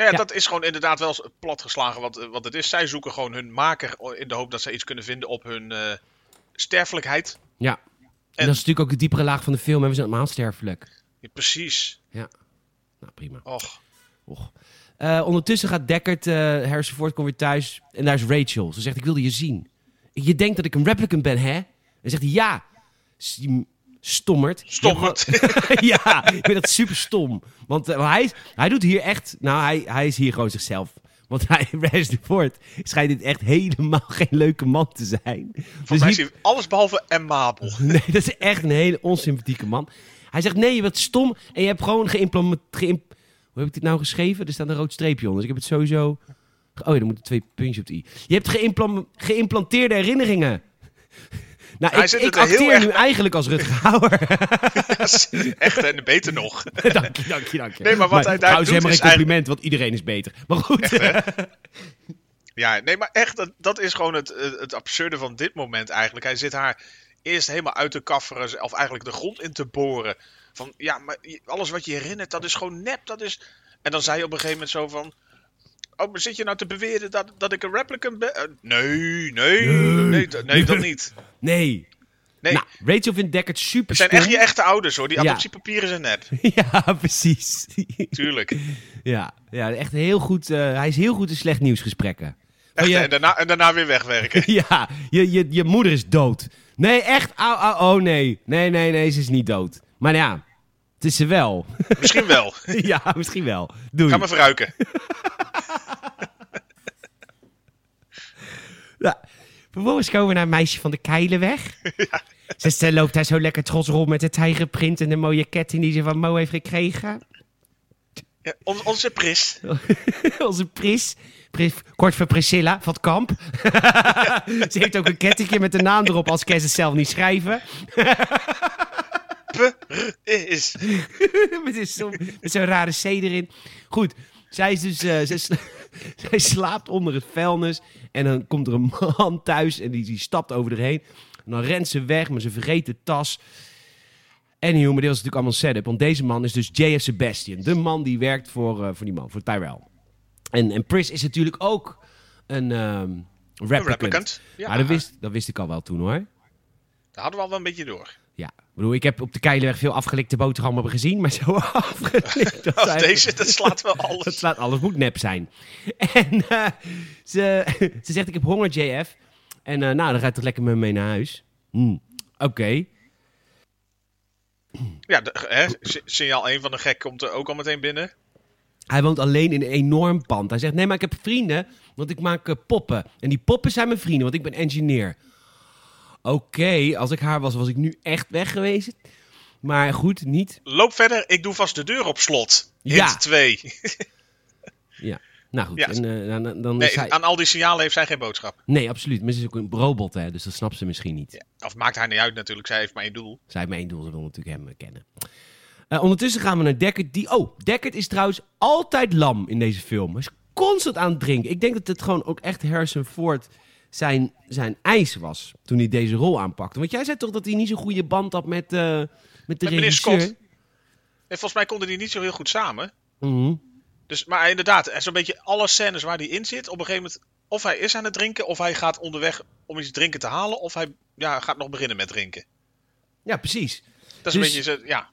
Ja, Ja. dat is gewoon inderdaad wel platgeslagen wat, wat het is. Zij zoeken gewoon hun maker in de hoop dat ze iets kunnen vinden op hun eh, sterfelijkheid. Ja. En, En- dat is natuurlijk ook de diepere laag van de film. En we zijn allemaal sterfelijk. Ja, precies. Nou, prima. Och. Och. Eh, ondertussen gaat Deckard, eh Harrison Ford komt weer thuis. En daar is Rachel. Ze zegt, ik wilde je zien. Je denkt dat ik een replicant ben, hè? En zegt hij, ja. S- je Stommerd. Stommerd. Je hebt gewoon- [LAUGHS] ja, ik vind dat super stom. Want eh, hij, hij doet hier echt... Nou, hij, hij is hier gewoon zichzelf. Want hij, [LAUGHS] Harrison Ford, schijnt dit echt helemaal [LAUGHS] geen leuke man te zijn. Volgens Dus mij is hier- hij alles behalve amabel. Nee, dat is echt een hele onsympathieke man. Hij zegt, nee, je bent stom en je hebt gewoon geïmplementeerd... Hoe heb ik dit nou geschreven? Er staat een rood streepje onder. Dus ik heb het sowieso... Oh ja, er moeten twee puntjes op de i. Je hebt geïmplanteerde herinneringen. Nou, Hij ik, zit ik er acteer erg- nu eigenlijk als Rutger Hauer. [LAUGHS] Echt en beter nog. [LAUGHS] dank je, dank je, dank je. Nee, maar wat hij daar doet helemaal is geen compliment, want iedereen is beter. Maar goed. [LAUGHS] Ja, nee, maar echt, dat, dat is gewoon het, het absurde van dit moment eigenlijk. Hij zit haar eerst helemaal uit te kafferen, of eigenlijk de grond in te boren. Van, ja, maar alles wat je herinnert, dat is gewoon nep. Dat is... En dan zei je op een gegeven moment zo van... Oh, maar zit je nou te beweren dat, dat ik een replicant ben? Eh, nee, nee, nee, nee, dat niet. Nee. Nee, Nou, Rachel vindt Deckard super het zijn stom. echt je echte ouders hoor. Die Ja. adoptiepapieren zijn nep. [LAUGHS] Ja, precies. [LAUGHS] Tuurlijk. ja, ja, echt heel goed. eh, hij is heel goed in slecht nieuwsgesprekken. Echt, je- en, daarna, en daarna weer wegwerken. [LAUGHS] Ja, je, je, je moeder is dood. Nee, echt. Au, oh nee. Nee, nee, nee, ze is niet dood. Maar ja, het is ze wel. Misschien wel. ja, misschien wel. Doei. Ga maar verruiken. Ja. Vervolgens komen we naar Meisje van de Keilenweg. [LAUGHS] Ze, ze loopt daar zo lekker trots rond met de tijgerprint en de mooie ketting die ze van Mo heeft gekregen. Ja, on- onze Pris. [LAUGHS] Onze Pris. Pris- Kort voor Priscilla van het kamp. [LAUGHS] ze heeft ook een kettingje met de naam erop, als kan ze zelf niet schrijven. Is. met is zo- met zo'n rare C erin. Goed, zij, is dus, eh, zij, sla- [LAUGHS] zij slaapt onder het vuilnis. En dan komt er een man thuis en die, die stapt over erheen. En dan rent ze weg met zijn vergeten tas. Anyhow, maar dit was natuurlijk allemaal setup. Want deze man is dus J.F. Sebastian. De man die werkt voor, eh, voor die man, voor Tyrell. En, en Pris is natuurlijk ook een ehm replicant. Een replicant. Ja, maar dat wist, dat wist ik al wel toen hoor. Daar hadden we al wel een beetje door. Ja, ik bedoel, ik heb op de Keilenweg veel afgelikte boterhammen gezien, maar zo [LAUGHS] afgelikt. [LAUGHS] dat Als deze, dat slaat wel [LAUGHS] Dat alles. slaat alles moet nep zijn. En eh, ze, ze zegt, ik heb honger, JF. En eh, nou, dan ga je toch lekker met me mee naar huis. Hm, Oké. Ja, de, hè, si- signaal 1 van de gek komt er ook al meteen binnen. Hij woont alleen in een enorm pand. Hij zegt, nee, maar ik heb vrienden, want ik maak eh, poppen. En die poppen zijn mijn vrienden, want ik ben engineer. Oké, als ik haar was, was ik nu echt weg geweest. Maar goed, niet. Loop verder, ik doe vast de deur op slot. Hint Ja. 2. [LAUGHS] Ja. Nou goed, Ja. en, eh, dan, dan Nee, aan al die signalen heeft zij geen boodschap. Nee, absoluut. Maar ze is ook een robot, hè, dus dat snapt ze misschien niet. Ja. Of maakt haar niet uit natuurlijk, zij heeft maar één doel. Zij heeft maar één doel, ze wil natuurlijk hem eh, kennen. Eh, ondertussen gaan we naar Deckard. Die, oh, Deckard is trouwens altijd lam in deze film. Hij is constant aan het drinken. Ik denk dat het gewoon ook echt Harrison Ford zijn, zijn eis was toen hij deze rol aanpakte. Want jij zei toch dat hij niet zo'n goede band had met, eh, met de Met regisseur? Scott. En volgens mij konden die niet zo heel goed samen. Mhm. Dus, maar inderdaad, er zo'n beetje alle scènes waar hij in zit. Op een gegeven moment, of hij is aan het drinken, of hij gaat onderweg om iets drinken te halen, of hij ja, gaat nog beginnen met drinken. Ja, precies. Dat is Dus- een beetje, zo- ja.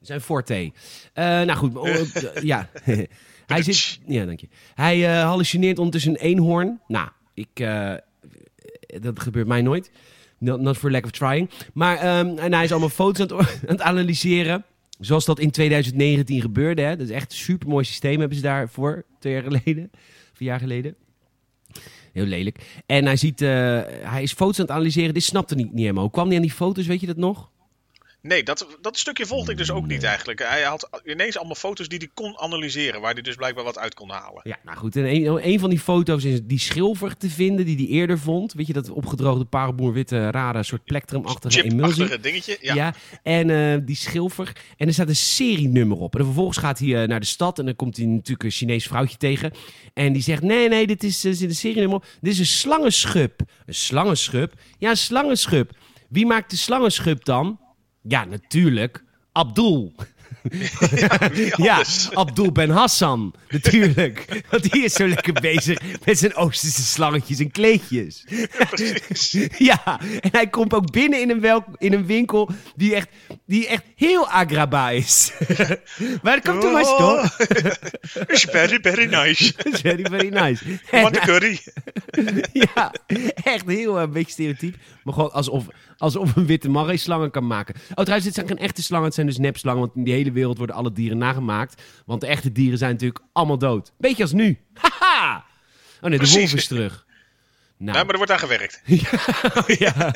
Zijn forte. Eh, nou goed, oh, [LAUGHS] ja. [LAUGHS] Hij zit... Ja, dank je. Hij eh, hallucineert ondertussen een eenhoorn. Nou, ik... dat gebeurt mij nooit. Not, not for lack of trying. Maar ehm, en hij is allemaal foto's aan het, [LAUGHS] analyseren. Zoals dat in 2019 gebeurde. Hè. Dat is echt een supermooi systeem hebben ze daarvoor. Twee jaar geleden. Vier jaar geleden. Heel lelijk. En hij ziet... eh, hij is foto's aan het analyseren. Dit snapte niet, niet helemaal. Hoe kwam hij aan die foto's? Weet je dat nog? Nee, dat, dat stukje volgde ik dus ook niet eigenlijk. Hij had ineens allemaal foto's die hij kon analyseren, waar hij dus blijkbaar wat uit kon halen. Ja, nou goed. En een, een van die foto's is die schilfer te vinden die hij eerder vond. Weet je, dat opgedroogde parelboerwitte, rare soort plektrum-achtige emulsie. Dingetje. Ja. Ja. en eh, die schilfer. En er staat een serienummer op. En vervolgens gaat hij eh, naar de stad en dan komt hij natuurlijk een Chinees vrouwtje tegen. En die zegt, nee, nee, dit is, eh, een serienummer. Dit is een slangenschub. Een slangenschub? Ja, een slangenschub. Wie maakt de slangenschub dan? Ja, natuurlijk. Abdul. Ja? Abdul Ben Hassan, natuurlijk. Want die is zo lekker bezig met zijn Oosterse slangetjes en kleedjes. Ja, en hij komt ook binnen in een, wel, in een winkel die echt, die echt heel agraba is. Welcome to my store. It's very, very nice. That's very, very nice. Want de curry. ja, echt heel eh, een beetje stereotyp. Maar gewoon alsof, alsof een witte marray slangen kan maken. Oh, trouwens, dit zijn geen echte slangen, het zijn dus nepslangen. Want in die hele wereld worden alle dieren nagemaakt. Want de echte dieren zijn natuurlijk allemaal dood. Beetje als nu. [LAUGHS] Haha! Oh nee, de wolf is terug. Nou, Ja, maar er wordt aan gewerkt. [LAUGHS] ja.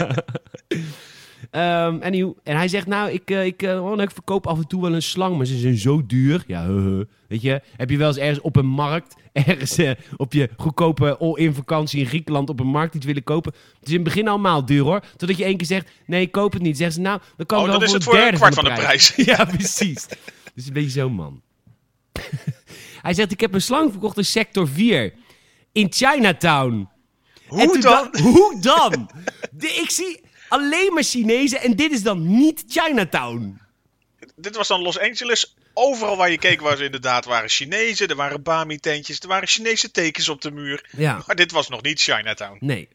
Ehm, anyhow, en hij zegt, nou, ik, eh, ik, eh, oh, nou, ik verkoop af en toe wel een slang, maar ze zijn zo duur. Ja, huh. weet je, heb je wel eens ergens op een markt, [LAUGHS] ergens eh, op je goedkope all-in vakantie in Griekenland op een markt iets willen kopen? Het is in het begin allemaal duur hoor, totdat je één keer zegt, nee, ik koop het niet. Zeggen ze, nou, dan kan Oh, dan is voor het een voor derde een kwart van de prijs. [LAUGHS] ja, precies. Dus een beetje zo'n man. [LAUGHS] hij zegt, ik heb een slang verkocht in sector 4 in Chinatown. Hoe dan? hoe dan? De, ik zie alleen maar Chinezen en dit is dan niet Chinatown. Dit was dan Los Angeles. Overal waar je keek was inderdaad waren Chinezen. Er waren Bami-tentjes. Er waren Chinese tekens op de muur. Ja. Maar dit was nog niet Chinatown. Nee.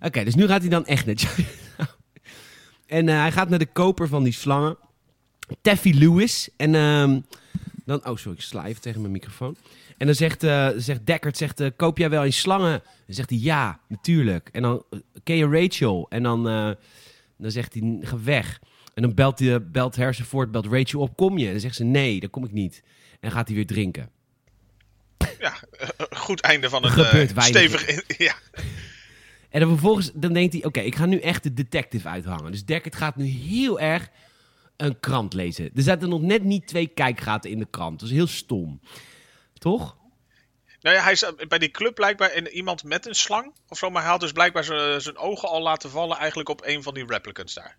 Oké, dus nu gaat hij dan echt naar Chinatown. En eh, hij gaat naar de koper van die slangen. Taffy Lewis. En ehm, dan... Oh, sorry, ik sla even tegen mijn microfoon. En dan zegt, eh zegt Deckard, zegt, eh, koop jij wel eens slangen? Dan zegt hij, ja, natuurlijk. En dan, eh, ken je Rachel? En dan, dan zegt hij, ga weg. En dan belt, hij, belt Ford, belt Rachel op, kom je? En dan zegt ze, nee, dan kom ik niet. En gaat hij weer drinken. Ja, goed einde van weinig. stevig... [LAUGHS] Ja, En dan vervolgens dan denkt hij, oké, ik ga nu echt de detective uithangen. Dus Deckard gaat nu heel erg een krant lezen. Er zaten nog net niet twee kijkgaten in de krant. Dat is heel stom. Toch? Nou ja, hij is eh, bij die club blijkbaar in iemand met een slang of zo. Maar hij had dus blijkbaar zijn ogen al laten vallen eigenlijk op een van die replicants daar.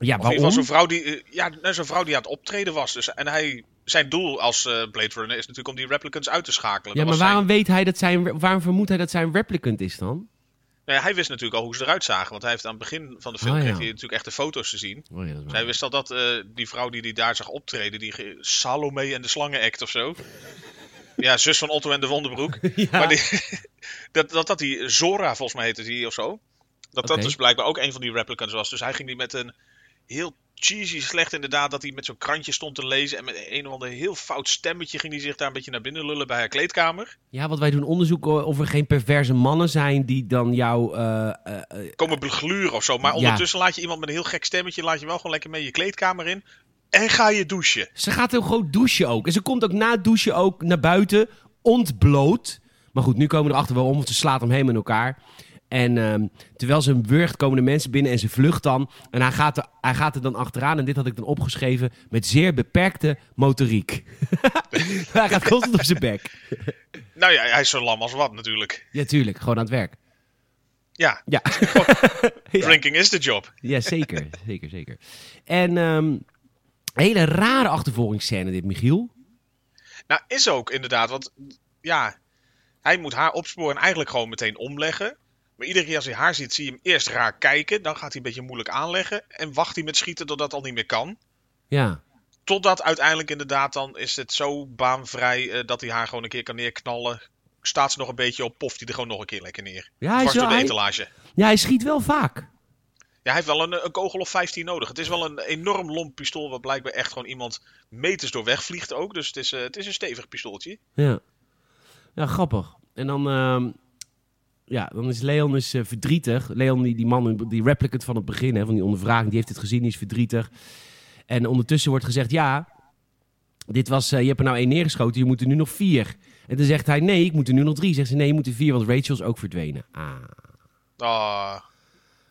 Ja, Of in ieder geval waarom? zo'n vrouw die, eh, ja, nou, zo'n vrouw die aan het optreden was. Dus, en hij, zijn doel als eh, Blade Runner is natuurlijk om die replicants uit te schakelen. Ja, Dat maar waarom weet hij dat zijn, waarom vermoedt hij dat zijn replicant is dan? Nou ja, hij wist natuurlijk al hoe ze eruit zagen. Want hij heeft aan het begin van de film Oh, ja. kreeg hij natuurlijk echt de foto's te zien. Oh ja, Dus hij wist al dat die vrouw die hij daar zag optreden, die Salome en de Slangenact of zo. Ja, zus van Otto en de Wonderbroek. [LAUGHS] Ja. Maar die, [LAUGHS] dat, dat, dat die Zora volgens mij heette die of zo. Dat dat dus blijkbaar ook een van die replicants was. Dus hij ging die met een heel cheesy slecht inderdaad. Dat hij met zo'n krantje stond te lezen. En met een of ander heel fout stemmetje ging hij zich daar een beetje naar binnen lullen bij haar kleedkamer. Ja, want wij doen onderzoek o- of er geen perverse mannen zijn die dan jou... eh, eh, eh, Komen begluren of zo. Maar Ja. ondertussen laat je iemand met een heel gek stemmetje. Laat je wel gewoon lekker mee je kleedkamer in. En ga je douchen. Ze gaat heel groot douchen ook. En ze komt ook na het douchen ook naar buiten, ontbloot. Maar goed, nu komen we erachter waarom, want ze slaat hem helemaal in elkaar. En ehm, terwijl ze hem wurgt, komen de mensen binnen en ze vlucht dan. En hij gaat, er, hij gaat er dan achteraan, en dit had ik dan opgeschreven, met zeer beperkte motoriek. [LAUGHS] hij gaat constant op zijn bek. Nou ja, hij is zo lam als wat natuurlijk. Ja, tuurlijk, gewoon aan het werk. Ja, Ja, [LAUGHS] [LAUGHS] drinking is the job. ja zeker, zeker, zeker. En ehm, hele rare achtervolgingsscène dit, Michiel. Nou, is ook inderdaad. Want ja, hij moet haar opsporen en eigenlijk gewoon meteen omleggen. Maar iedere keer als hij haar ziet, zie je hem eerst raar kijken. Dan gaat hij een beetje moeilijk aanleggen. En wacht hij met schieten totdat dat al niet meer kan. Ja, Totdat uiteindelijk inderdaad dan is het zo baanvrij eh, dat hij haar gewoon een keer kan neerknallen. Staat ze nog een beetje op, poft hij er gewoon nog een keer lekker neer. ja, hij, door de hij, etalage. ja hij schiet wel vaak. Hij heeft wel een, een kogel of 15 nodig. Het is wel een enorm lomp pistool, wat blijkbaar echt gewoon iemand meters door wegvliegt ook. Dus het is, eh, het is een stevig pistooltje. Ja. Ja, grappig. En dan, ehm, ja, dan is Leon is, eh, verdrietig. Leon, die, die man, die replicant van het begin, hè, van die ondervraging, die heeft het gezien, die is verdrietig. En ondertussen wordt gezegd, ja, dit was, eh, je hebt er nou één neergeschoten, je moet er nu nog vier. En dan zegt hij, nee, ik moet er nu nog drie. Zegt ze, nee, je moet er vier, want Rachel is ook verdwenen. Ah, Ah,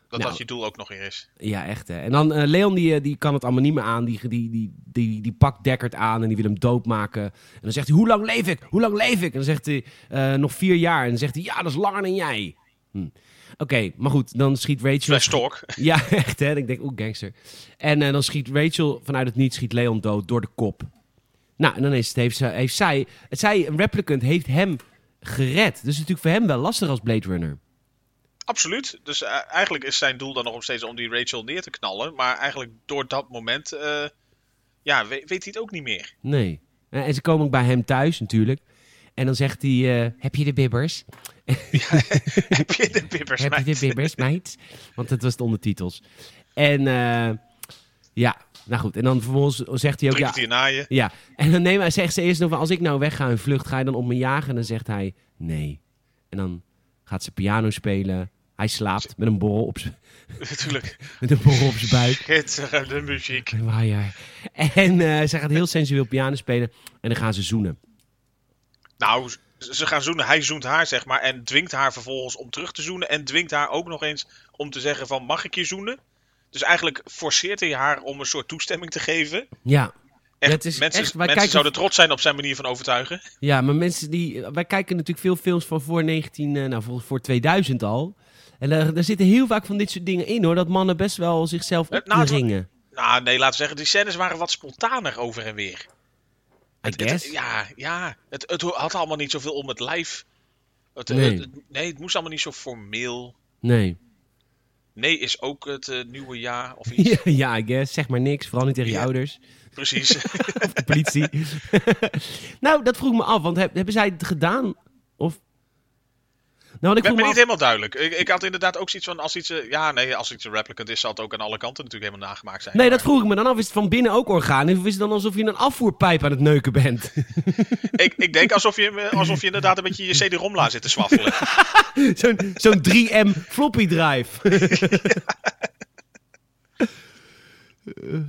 dat Nou. dat je doel ook nog weer is. ja, echt hè. En dan eh, Leon, die, eh, die kan het allemaal niet meer aan. Die, die, die, die, die pakt Deckard aan en die wil hem doodmaken. En dan zegt hij, hoe lang leef ik? Hoe lang leef ik? En dan zegt hij, eh, nog vier jaar. En dan zegt hij, ja, dat is langer dan jij. Hm. Oké, maar goed, dan schiet Rachel... Flash talk. [LAUGHS] Ja, echt hè. Ik denk, oeh, gangster. En dan schiet Rachel vanuit het niets, schiet Leon dood door de kop. Nou, en dan is het, heeft, heeft zij, het zij, een replicant, heeft hem gered. Dus natuurlijk voor hem wel lastig als Blade Runner. Absoluut. Dus eh, eigenlijk is zijn doel dan nog steeds om die Rachel neer te knallen. Maar eigenlijk door dat moment, eh, ja, weet, weet hij het ook niet meer. Nee. Eh, En ze komen ook bij hem thuis natuurlijk. En dan zegt hij, [LAUGHS] heb je de bibbers? Heb je de bibbers, Heb je de bibbers, meid? Want dat was de ondertitels. En ja, nou goed. En dan vervolgens zegt hij ook, ja, kwartier na je. Ja, en dan neem, zegt ze eerst nog van, als ik nou wegga in vlucht, ga je dan op me jagen? En dan zegt hij, nee. En dan gaat ze piano spelen. Hij slaapt met een borrel op zijn Natuurlijk. [LAUGHS] [LAUGHS] met een borrel op zijn buik. Schitterende muziek. Waaier. En eh ze gaat heel sensueel piano spelen. En dan gaan ze zoenen. Nou, ze gaan zoenen. Hij zoent haar, zeg maar. En dwingt haar vervolgens om terug te zoenen. En dwingt haar ook nog eens om te zeggen van, mag ik je zoenen? Dus eigenlijk forceert hij haar om een soort toestemming te geven. Ja, Echt, het is mensen echt- wij mensen kijken- zouden trots zijn op zijn manier van overtuigen. ja, maar mensen die... Wij kijken natuurlijk veel films van voor 19... eh, nou, voor, voor 2000 al. En daar, daar zitten heel vaak van dit soort dingen in, hoor. Dat mannen best wel zichzelf Eh, op nou, het wa- ringen. Nou, nee, laten we zeggen, die scènes waren wat spontaner over en weer. Het- het- ja, ja. Het, het had allemaal niet zoveel om het lijf. Het, Nee. het- het- nee, het moest allemaal niet zo formeel. Nee. Nee is ook het eh, nieuwe jaar of iets. Ja, [LAUGHS] ja, I guess. Zeg maar niks. Vooral niet tegen je ouders. Precies. [LAUGHS] Of de politie. [LAUGHS] nou, dat vroeg me af. Want heb- hebben zij het gedaan? Of... Nou, ik ben vroeg me niet helemaal duidelijk. Ik, ik had inderdaad ook zoiets van, als iets, eh, ja nee, als iets een replicant is, zal het ook aan alle kanten natuurlijk helemaal nagemaakt zijn. Nee, Maar dat vroeg ik me dan af. Is het van binnen ook organisch? Of is het dan alsof je een afvoerpijp aan het neuken bent? [LAUGHS] ik, ik denk alsof je, eh, alsof je inderdaad een beetje je CD-ROM-la zit te swaffelen. [LAUGHS] Zo'n zo'n 3M floppy drive. [LAUGHS] Eh,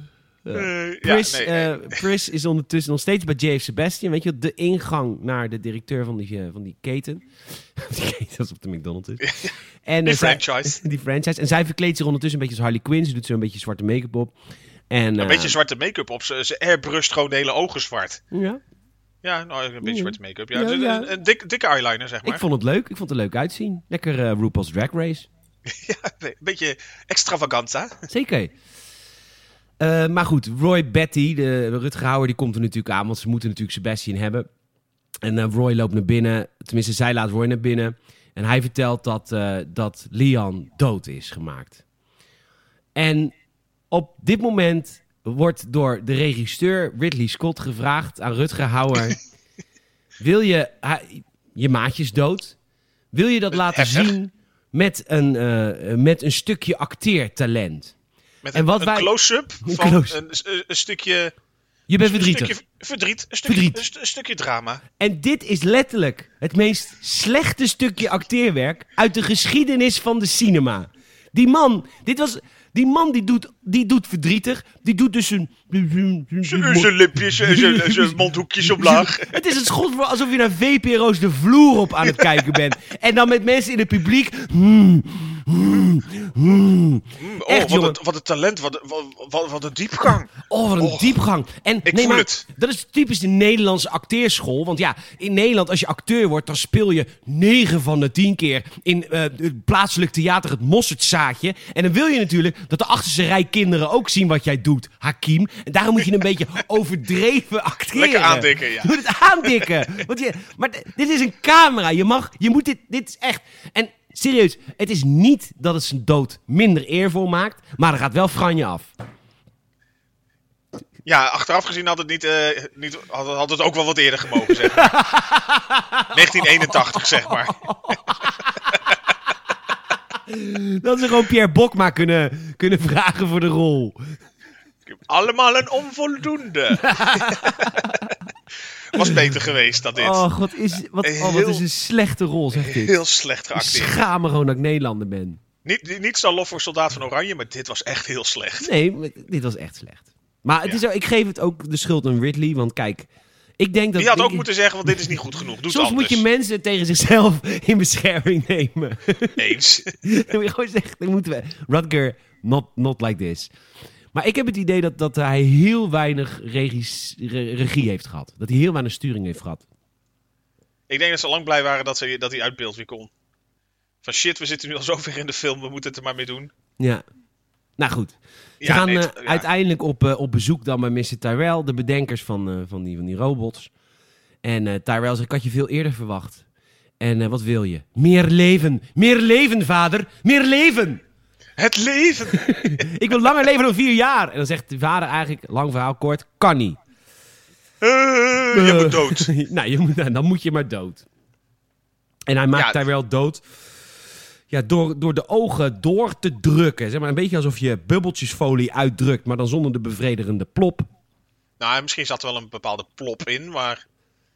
Eh, ja, Pris, nee, eh, eh, [LAUGHS] is ondertussen nog steeds bij JF Sebastian. Weet je, wel, de ingang naar de directeur van die, eh, van die keten. [LAUGHS] die keten alsof de McDonald's is. En, die eh, zij- franchise. [LAUGHS] die franchise. En zij verkleedt zich ondertussen een beetje als Harley Quinn. Ze doet zo een beetje zwarte make-up op. En, Een eh, beetje zwarte make-up op. Ze, ze airbrusht gewoon de hele ogen zwart. Ja, Ja, nou, een beetje Ja. zwarte make-up. Ja, Ja, Dus ja. Een, dik- dikke eyeliner, zeg maar. ik vond het leuk. Ik vond het leuk uitzien. Lekker eh RuPaul's Drag Race. Ja, een beetje extravaganza. Zeker. Eh, maar goed, Roy Betty, de Rutger Hauer, die komt er natuurlijk aan. Want ze moeten natuurlijk Sebastian hebben. En eh, Roy loopt naar binnen. Tenminste, zij laat Roy naar binnen. En hij vertelt dat, eh, dat Leon dood is gemaakt. En op dit moment wordt door de regisseur Ridley Scott gevraagd aan Rutger Hauer... [LAUGHS] wil je... je maatje is dood. Wil je dat laten Heftig. zien met een, met een stukje acteertalent? Met En een, wat een wij- close-up Een van close- een, een, stukje... Je bent Een verdrietig. stukje verdriet. Een stukje, Verdriet. Een, st- een stukje drama. En dit is letterlijk het meest slechte stukje acteerwerk uit de geschiedenis van de cinema. Die man, dit was, die man die doet, die doet verdrietig. Die doet dus een... Zijn lipjes en zijn- en zijn mondhoekjes omlaag. [LAUGHS] Het is een schot voor alsof je naar VPRO's de vloer op aan het kijken bent. En dan met mensen in het publiek... hmm, Oh, Echt, wat, een, wat een talent. Wat, een- wat, wat, een diepgang. Oh, wat een diepgang. En ik nee, maar het. dat is typisch de Nederlandse acteerschool. Want ja, in Nederland, als je acteur wordt, dan speel je 9 van de 10 keer in eh, het plaatselijk theater het Mossertzaadje. En dan wil je natuurlijk dat de achterste rij kinderen ook zien wat jij doet, Hakim. En daarom moet je een [LAUGHS] beetje overdreven acteren. Lekker aandikken, ja. Je moet het aandikken. Want je, maar dit is een camera. Je mag, je moet dit, dit is echt. En serieus, het is niet dat het zijn dood minder eervol maakt, maar er gaat wel franje af. Ja, achteraf gezien had het, niet, eh, niet, had, had het ook wel wat eerder gemogen, zeg maar. [LAUGHS] 1981, zeg maar. Dat ze gewoon Pierre Bokma kunnen, kunnen vragen voor de rol. Allemaal een onvoldoende. [LAUGHS] Was beter geweest dan dit. Oh, god, is, wat, oh, wat is een slechte rol, zegt dit. Heel slecht Ik geacteerd. schaam me gewoon dat ik Nederlander ben. Niet, niet zo lof voor Soldaat van Oranje, maar dit was echt heel slecht. Nee, dit was echt slecht. Maar het Ja. is ook, ik geef het ook de schuld aan Ridley, want kijk... Ik denk dat Die had ik- ook moeten zeggen, want dit is niet goed genoeg. Doe Soms het moet je mensen tegen zichzelf in bescherming nemen. Eens. [LAUGHS] Dan moet je gewoon zeggen, dan moeten we... Rutger, not, not like this. Maar ik heb het idee dat, dat hij heel weinig re- regie heeft gehad. Dat hij heel weinig sturing heeft gehad. Ik denk dat ze lang blij waren dat, ze, dat hij uit beeld weer kon. Van shit, we zitten nu al zover in de film, we moeten het er maar mee doen. Ja. Nou goed. Ze Ja, gaan nee, eh, ja. uiteindelijk op, eh, op bezoek dan bij Mr. Tyrell, de bedenkers van, eh, van, die, van die robots. En Tyrell zegt, ik had je veel eerder verwacht. En wat wil je? Meer leven. Meer leven, vader. Meer leven. Het leven! [LAUGHS] Ik wil langer leven dan vier jaar. En dan zegt de vader eigenlijk, lang verhaal kort, kan niet. Eh, je moet dood. [LAUGHS] nou, je moet, nou, dan moet je maar dood. En hij maakt Ja. Tyrell dood. Ja, door, door de ogen door te drukken. Zeg maar een beetje alsof je bubbeltjesfolie uitdrukt, maar dan zonder de bevredigende plop. Nou, misschien zat er wel een bepaalde plop in, maar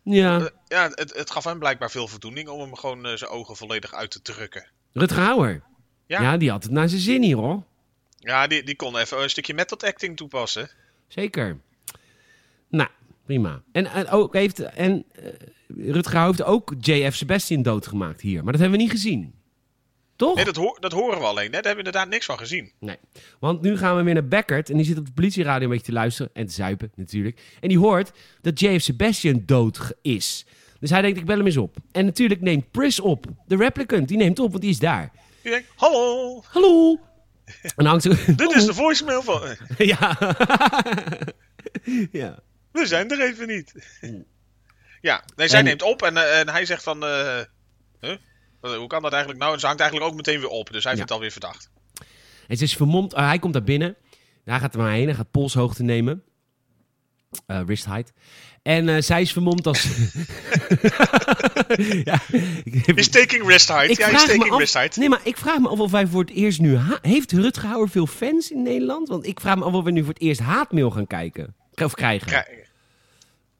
Ja, eh, ja, het, het gaf hem blijkbaar veel voldoening om hem gewoon eh, zijn ogen volledig uit te drukken. Rutger Hauer. Ja. Ja. die had het naar zijn zin hier hoor. Ja, die, die kon even een stukje method acting toepassen. Zeker. Nou, prima. En, en, ook heeft, en eh, Rutger heeft ook JF Sebastian doodgemaakt hier. Maar dat hebben we niet gezien. Toch? Nee, dat, hoor, dat horen we alleen. Hè? Daar hebben we inderdaad niks van gezien. Nee. Want nu gaan we weer naar Beckert. En die zit op de politieradio een beetje te luisteren. En te zuipen natuurlijk. En die hoort dat JF Sebastian dood is. Dus hij denkt, ik bel hem eens op. En natuurlijk neemt Pris op. De replicant, die neemt op, want die is daar. Je denkt, hallo, Hallo! En hangt [LAUGHS] dit is de voicemail van... [LAUGHS] Ja. ja. We zijn er even niet. Ja, nee, zij En- neemt op en, eh, en hij zegt van... eh, huh? Hoe kan dat eigenlijk nou? En ze hangt eigenlijk ook meteen weer op. Dus hij Ja. vindt het alweer verdacht. En ze is vermomd. eh, hij komt daar binnen. Hij gaat er maar heen. Hij gaat polshoogte nemen. Eh wrist height. En zij is vermomd als... [LAUGHS] [LAUGHS] ja, He's taking wrist height. Ik ja, me taking af- height. Nee, maar ik vraag me af of wij voor het eerst nu... Heeft Rutger Hauer veel fans in Nederland? Want ik vraag me af of we nu voor het eerst haatmail gaan kijken. Of krijgen. Krijg-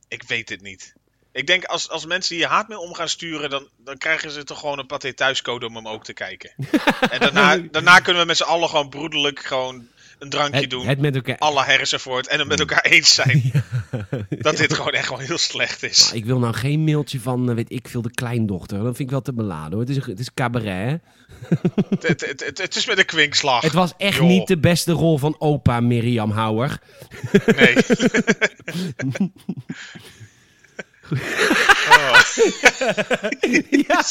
Ik weet het niet. Ik denk als, als mensen hier haatmail om gaan sturen, dan, dan krijgen ze toch gewoon een paté thuiscode om hem ook te kijken. [LAUGHS] en daarna, daarna kunnen we met z'n allen gewoon broederlijk gewoon een drankje Het, doen. het met elkaar... Alla Harrison Ford en het met elkaar eens zijn. [LAUGHS] [LAUGHS] Dat dit gewoon echt gewoon heel slecht is. Ik wil nou geen mailtje van, eh, weet ik veel, de kleindochter. Dat vind ik wel te beladen hoor. Het is, het is cabaret. [LAUGHS] Het, het, het, het is met een kwinkslag. Het was echt niet de beste rol van opa Miriam Hauer. Nee. Oh, [LAUGHS] ja,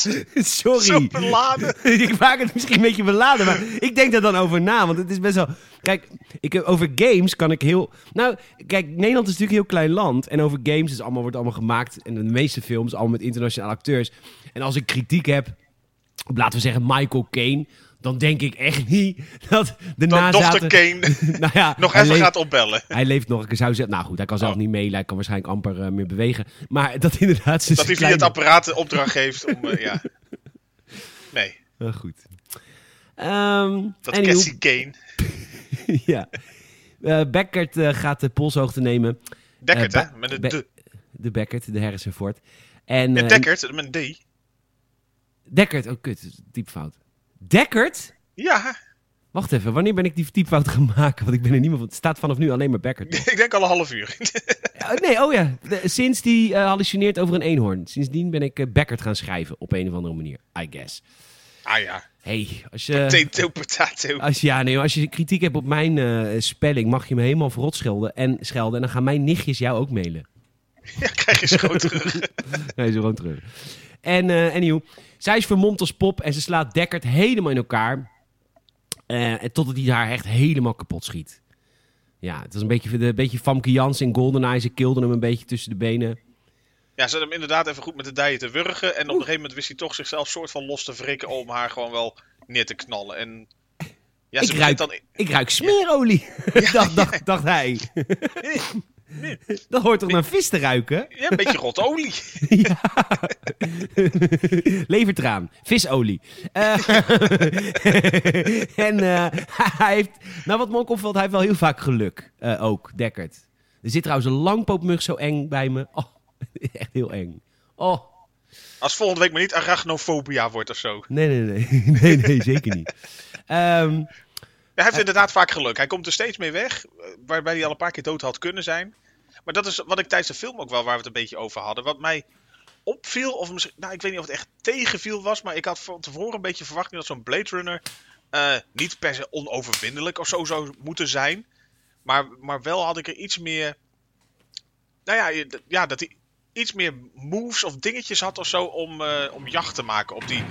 sorry. zo beladen. [LAUGHS] ik maak het misschien een beetje beladen, maar ik denk daar dan over na. Want het is best wel. Kijk, ik, over games kan ik heel. Nou, kijk, Nederland is natuurlijk een heel klein land. En over games is allemaal, wordt allemaal gemaakt. En de meeste films allemaal met internationale acteurs. En als ik kritiek heb op, laten we zeggen, Michael Caine. Dan denk ik echt niet [LAUGHS] dat de Dan nazaten... dochter Kane [LAUGHS] nou ja, nog even leeft- gaat opbellen. Hij leeft nog. Ik zou zeggen, nou goed, hij kan zelf Oh. niet meeleen. Hij kan waarschijnlijk amper eh, meer bewegen. Maar [LAUGHS] dat inderdaad... ze Dat hij via het apparaat de opdracht geeft om... eh, ja. Nee, Eh, goed. Ehm dat anywho, Cassie Kane. ja. Beckert gaat de polshoogte nemen. Dekkert, hè? Met een de. De Beckert, de Harrison Ford. En, En Dekkert, met een D. Deckert, oh kut, diepfout. Deckert? Ja, Wacht even, wanneer ben ik die diepfout gaan maken? Want ik ben er niet meer van. Het staat vanaf nu alleen maar Beckert. [LAUGHS] ik denk al een half uur. [LAUGHS] Nee, oh ja. De- sinds die eh, hallucineert over een eenhoorn. Sindsdien ben ik Beckert gaan schrijven. Op een of andere manier, I guess. ah ja, hey, als je... potato, potato. Als, ja, nee, als je kritiek hebt op mijn eh, spelling, mag je me helemaal verrot schelden en, schelden. En dan gaan mijn nichtjes jou ook mailen. Ja, krijg je zo terug. Nee, zo gewoon terug. [LAUGHS] En uh, anyhow, zij is vermomd als pop en ze slaat Deckard helemaal in elkaar. En totdat hij haar echt helemaal kapot schiet. Ja, het was een beetje, een beetje Famke Jans in GoldenEye. Ze kilden hem een beetje tussen de benen. Ja, ze had hem inderdaad even goed met de dijen te wurgen. En op een gegeven moment wist hij toch zichzelf soort van los te wrikken om haar gewoon wel neer te knallen. En ja, Ik ze ruik- begint dan... Ik ruik smeerolie, [LAUGHS] dacht, dacht, dacht hij. [LAUGHS] [LAUGHS] Dat hoort toch naar vis te ruiken? Ja, een beetje rotte olie. [LAUGHS] Ja. [LAUGHS] Levertraan, visolie. Eh, en eh, hij heeft, nou wat me ook opvalt, hij heeft wel heel vaak geluk. eh, ook, Dekkert. Er zit trouwens een langpootmug zo eng bij me. Oh, echt heel eng. Oh, Als volgende week maar niet arachnofobia wordt of zo. nee, nee, nee. Nee, nee, zeker niet. Ehm, Ja, hij heeft inderdaad vaak geluk. Hij komt er steeds mee weg, eh, waarbij hij al een paar keer dood had kunnen zijn. Maar dat is wat ik tijdens de film ook wel, waar we het een beetje over hadden. Wat mij opviel, of misschien, nou ik weet niet of het echt tegenviel was, maar ik had van tevoren een beetje verwacht dat zo'n Blade Runner eh, niet per se onoverwinnelijk of zo zou moeten zijn. Maar, maar wel had ik er iets meer, nou ja, ja dat hij iets meer moves of dingetjes had of zo om, eh, om jacht te maken op die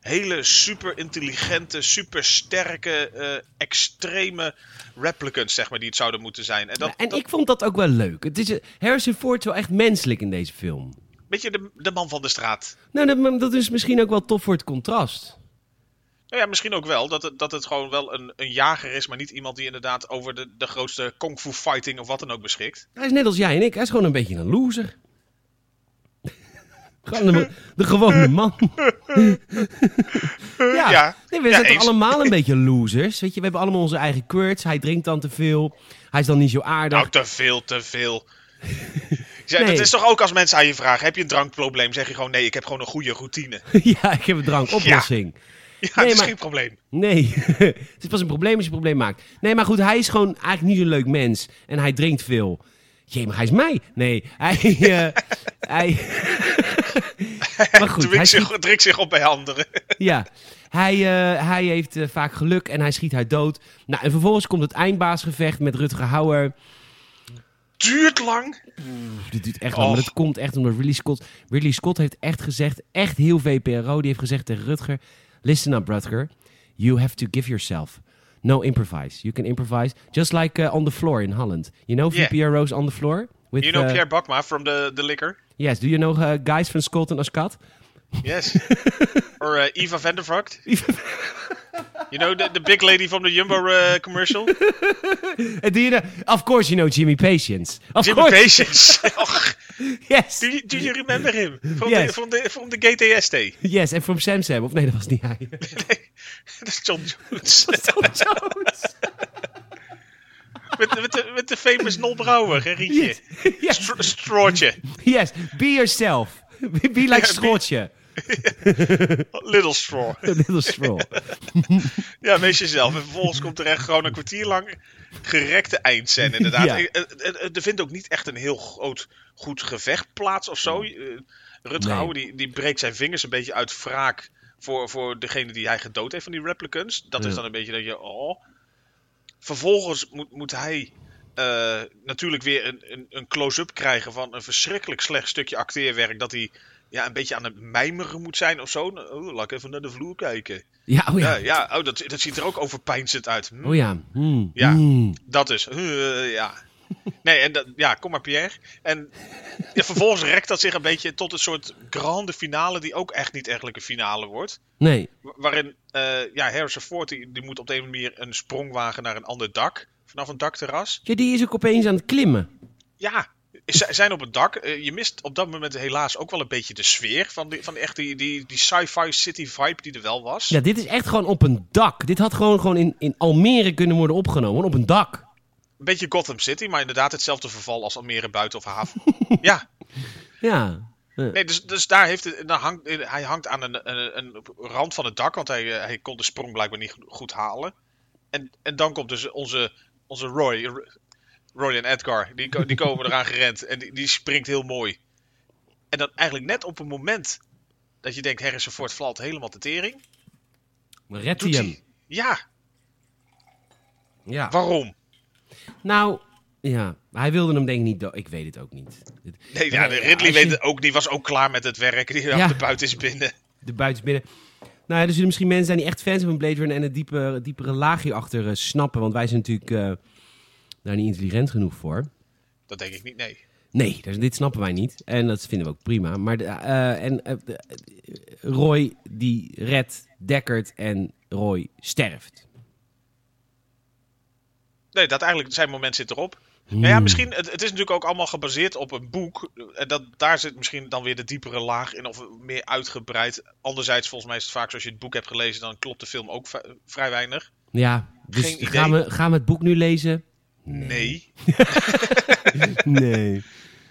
hele super intelligente, super sterke, eh, extreme replicants, zeg maar, die het zouden moeten zijn. En dat, en dat ik vond dat ook wel leuk. Het is, eh, Harrison Ford is wel echt menselijk in deze film. beetje de, de man van de straat. Nou, dat, dat is misschien ook wel tof voor het contrast. Nou ja, misschien ook wel dat het, dat het gewoon wel een, een jager is, maar niet iemand die inderdaad over de, de grootste kung fu fighting of wat dan ook beschikt. Hij is net als jij en ik. Hij is gewoon een beetje een loser. Gewoon de, de gewone man. [LAUGHS] ja. Ja. Nee, we Ja, zijn toch allemaal een beetje losers. Weet je, we hebben allemaal onze eigen quirks. Hij drinkt dan te veel. Hij is dan niet zo aardig. Nou, te veel, te veel. Ja, Nee. Dat is toch ook als mensen aan je vragen: heb je een drankprobleem? Zeg je gewoon nee, ik heb gewoon een goede routine. [LAUGHS] ja, ik heb een drankoplossing. Ja, Nee, dat is maar- geen probleem. Nee, [LAUGHS] het is pas een probleem als je een probleem maakt. Nee, maar goed, hij is gewoon eigenlijk niet zo'n leuk mens. En hij drinkt veel. Jee, maar hij is mij. Nee, hij... eh, hij [LAUGHS] maar goed, hij schiet, zich, op bij anderen. [LAUGHS] ja, hij, eh, hij heeft eh, vaak geluk en hij schiet haar dood. Nou, en vervolgens komt het eindbaasgevecht met Rutger Hauer. Duurt lang. Dit duurt echt lang, maar dat komt echt omdat Ridley Scott... Ridley Scott heeft echt gezegd, echt heel VPRO, die heeft gezegd tegen Rutger... Listen up, Rutger. You have to give yourself. No improvise. You can improvise just like uh, on the floor in Holland. You know Yeah. VPRO's on the floor? With, You know Pierre Bakma from the, the Liquor? Yes, do you know uh, guys van Scotland als kat? Yes. [LAUGHS] or uh, Eva Vandervogt? you know the, the big lady from the Jumbo uh, commercial? And [LAUGHS] do you know, of course you know Jimmy Patience. Of Jimmy course. Patience. [LAUGHS] Yes. do, you, do you remember him? From, Yes. the, from, the, from the GTST? Yes, en from Sam Sam. Of nee, dat was niet hij. Nee, dat is John Jones. Tom Jones. Met, met, de, met de famous Nol Brouwer, hè, Rietje? Yes. [LAUGHS] Yes. Stro- Strootje. yes, be yourself. Be like Schotje. [LAUGHS] Little Straw. [LAUGHS] Little straw. ja, wees jezelf. En vervolgens komt er echt gewoon een kwartier lang gerekte eindscène, inderdaad. Ja. Eh, eh, eh, Er vindt ook niet echt een heel groot, goed gevecht plaats of zo. Eh, Rutger Nee. Hauer die, die breekt zijn vingers een beetje uit wraak voor, voor degene die hij gedood heeft van die replicants. Dat Ja. is dan een beetje dat je, oh. Vervolgens moet, moet hij eh, natuurlijk weer een, een, een close-up krijgen van een verschrikkelijk slecht stukje acteerwerk. Dat hij ja, een beetje aan het mijmeren moet zijn of zo. Oh, laat ik even naar de vloer kijken. Ja, oh ja. Ja, ja oh, dat, dat ziet er ook overpeinzend uit. Hm, Oh ja. Hmm. Ja. Hmm. Dat is. eh, ja. [LAUGHS] Nee, en dat, ja, kom maar Pierre. En ja, vervolgens rekt dat zich een beetje tot een soort grande finale, die ook echt niet eigenlijk een finale wordt. Nee. Wa- Waarin eh ja, Harrison Ford die, die moet op de een manier een sprong wagen naar een ander dak. Vanaf een dakterras. Ja, die is ook opeens aan het klimmen. Ja, ze zijn op het dak. Eh, je mist op dat moment helaas ook wel een beetje de sfeer van, die, van echt die, die, die sci-fi city vibe die er wel was. Ja, dit is echt gewoon op een dak. Dit had gewoon, gewoon in, in Almere kunnen worden opgenomen. Op een dak. Een beetje Gotham City, maar inderdaad hetzelfde verval als Almere buiten of haven. [LAUGHS] ja, Ja. Nee, dus, dus daar heeft het, dan hangt, hij hangt aan een, een, een rand van het dak, want hij, eh, hij kon de sprong blijkbaar niet go- goed halen. En, en dan komt dus onze, onze Roy, en Edgar, die, die komen eraan gerend en die, die springt heel mooi. En dan eigenlijk net op een moment dat je denkt, Harrison Ford valt helemaal te tering, redt hij hem. Ja, Ja. waarom? Nou, ja. Hij wilde hem denk ik niet. Ik weet het ook niet. Nee, ja, de Ridley weet het ook, die was ook klaar met het werk, die Ja. de buiten is binnen. De buitensbinnen. Nou ja, er zullen misschien mensen zijn die echt fans van Blade Runner en het diepe, diepere laag hierachter eh, snappen. Want wij zijn natuurlijk eh, daar niet intelligent genoeg voor. Dat denk ik niet, nee. Nee, dus dit snappen wij niet. En dat vinden we ook prima. Maar de, eh, en, de- Roy die redt Deckard en Roy sterft. Nee, dat eigenlijk zijn moment zit erop. Nou ja, misschien, het, het is natuurlijk ook allemaal gebaseerd op een boek. En dat, daar zit misschien dan weer de diepere laag in, of meer uitgebreid. Anderzijds, volgens mij is het vaak, zoals je het boek hebt gelezen, dan klopt de film ook vrij weinig. Ja, dus Geen idee. gaan, we, gaan we het boek nu lezen? [LAUGHS] Nee. Nee.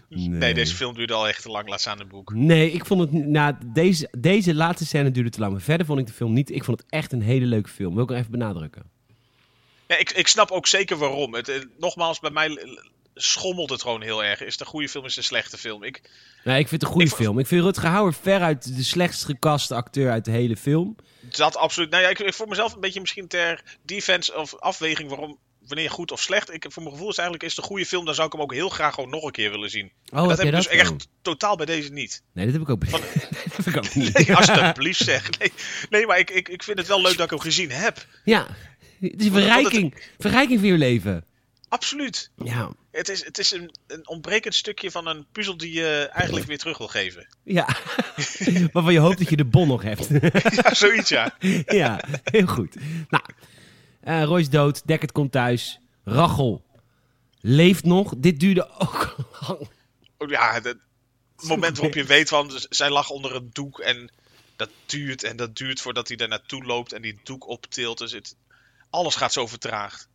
Nee, deze film duurde al echt te lang, laat staan het boek. Nee, ik vond het. Nou, deze, deze laatste scène duurde te lang. Maar verder vond ik de film niet. Ik vond het echt een hele leuke film. Wil ik nog even benadrukken. Ja, ik, ik snap ook zeker waarom. Het, eh, nogmaals, bij mij schommelt het gewoon heel erg. Is het een goede film, is het een slechte film? Ik, Nee, ik vind het een goede Ik- film. Ik vind Rutger Hauer veruit de slechtst gekaste acteur uit de hele film. dat absoluut. Nou ja, ik, ik voor mezelf een beetje misschien ter defense of afweging waarom. Wanneer goed of slecht. Ik, voor mijn gevoel is eigenlijk is het een goede film. Dan zou ik hem ook heel graag gewoon nog een keer willen zien. Oh, dat heb ik dus echt totaal bij deze niet. Nee, dat heb ik ook, [LAUGHS] dat heb ik ook [LAUGHS] niet. Nee, alsjeblieft zeg. Nee, nee maar ik, ik, ik vind het wel leuk dat ik hem gezien heb. Ja, het is een verrijking. Verrijking voor je leven. Absoluut. Ja, Het is, het is een, een ontbrekend stukje van een puzzel die je eigenlijk weer terug wil geven. ja. [LAUGHS] Waarvan je hoopt dat je de bon nog hebt. [LAUGHS] Ja, zoiets ja. [LAUGHS] ja, heel goed. Nou, eh Roy is dood. Deckard komt thuis. Rachel leeft nog. Dit duurde ook lang. Oh, Ja, het moment waarop je weet van, zij lag onder een doek en dat duurt en dat duurt voordat hij daar naartoe loopt en die doek optilt. Dus het, alles gaat zo vertraagd.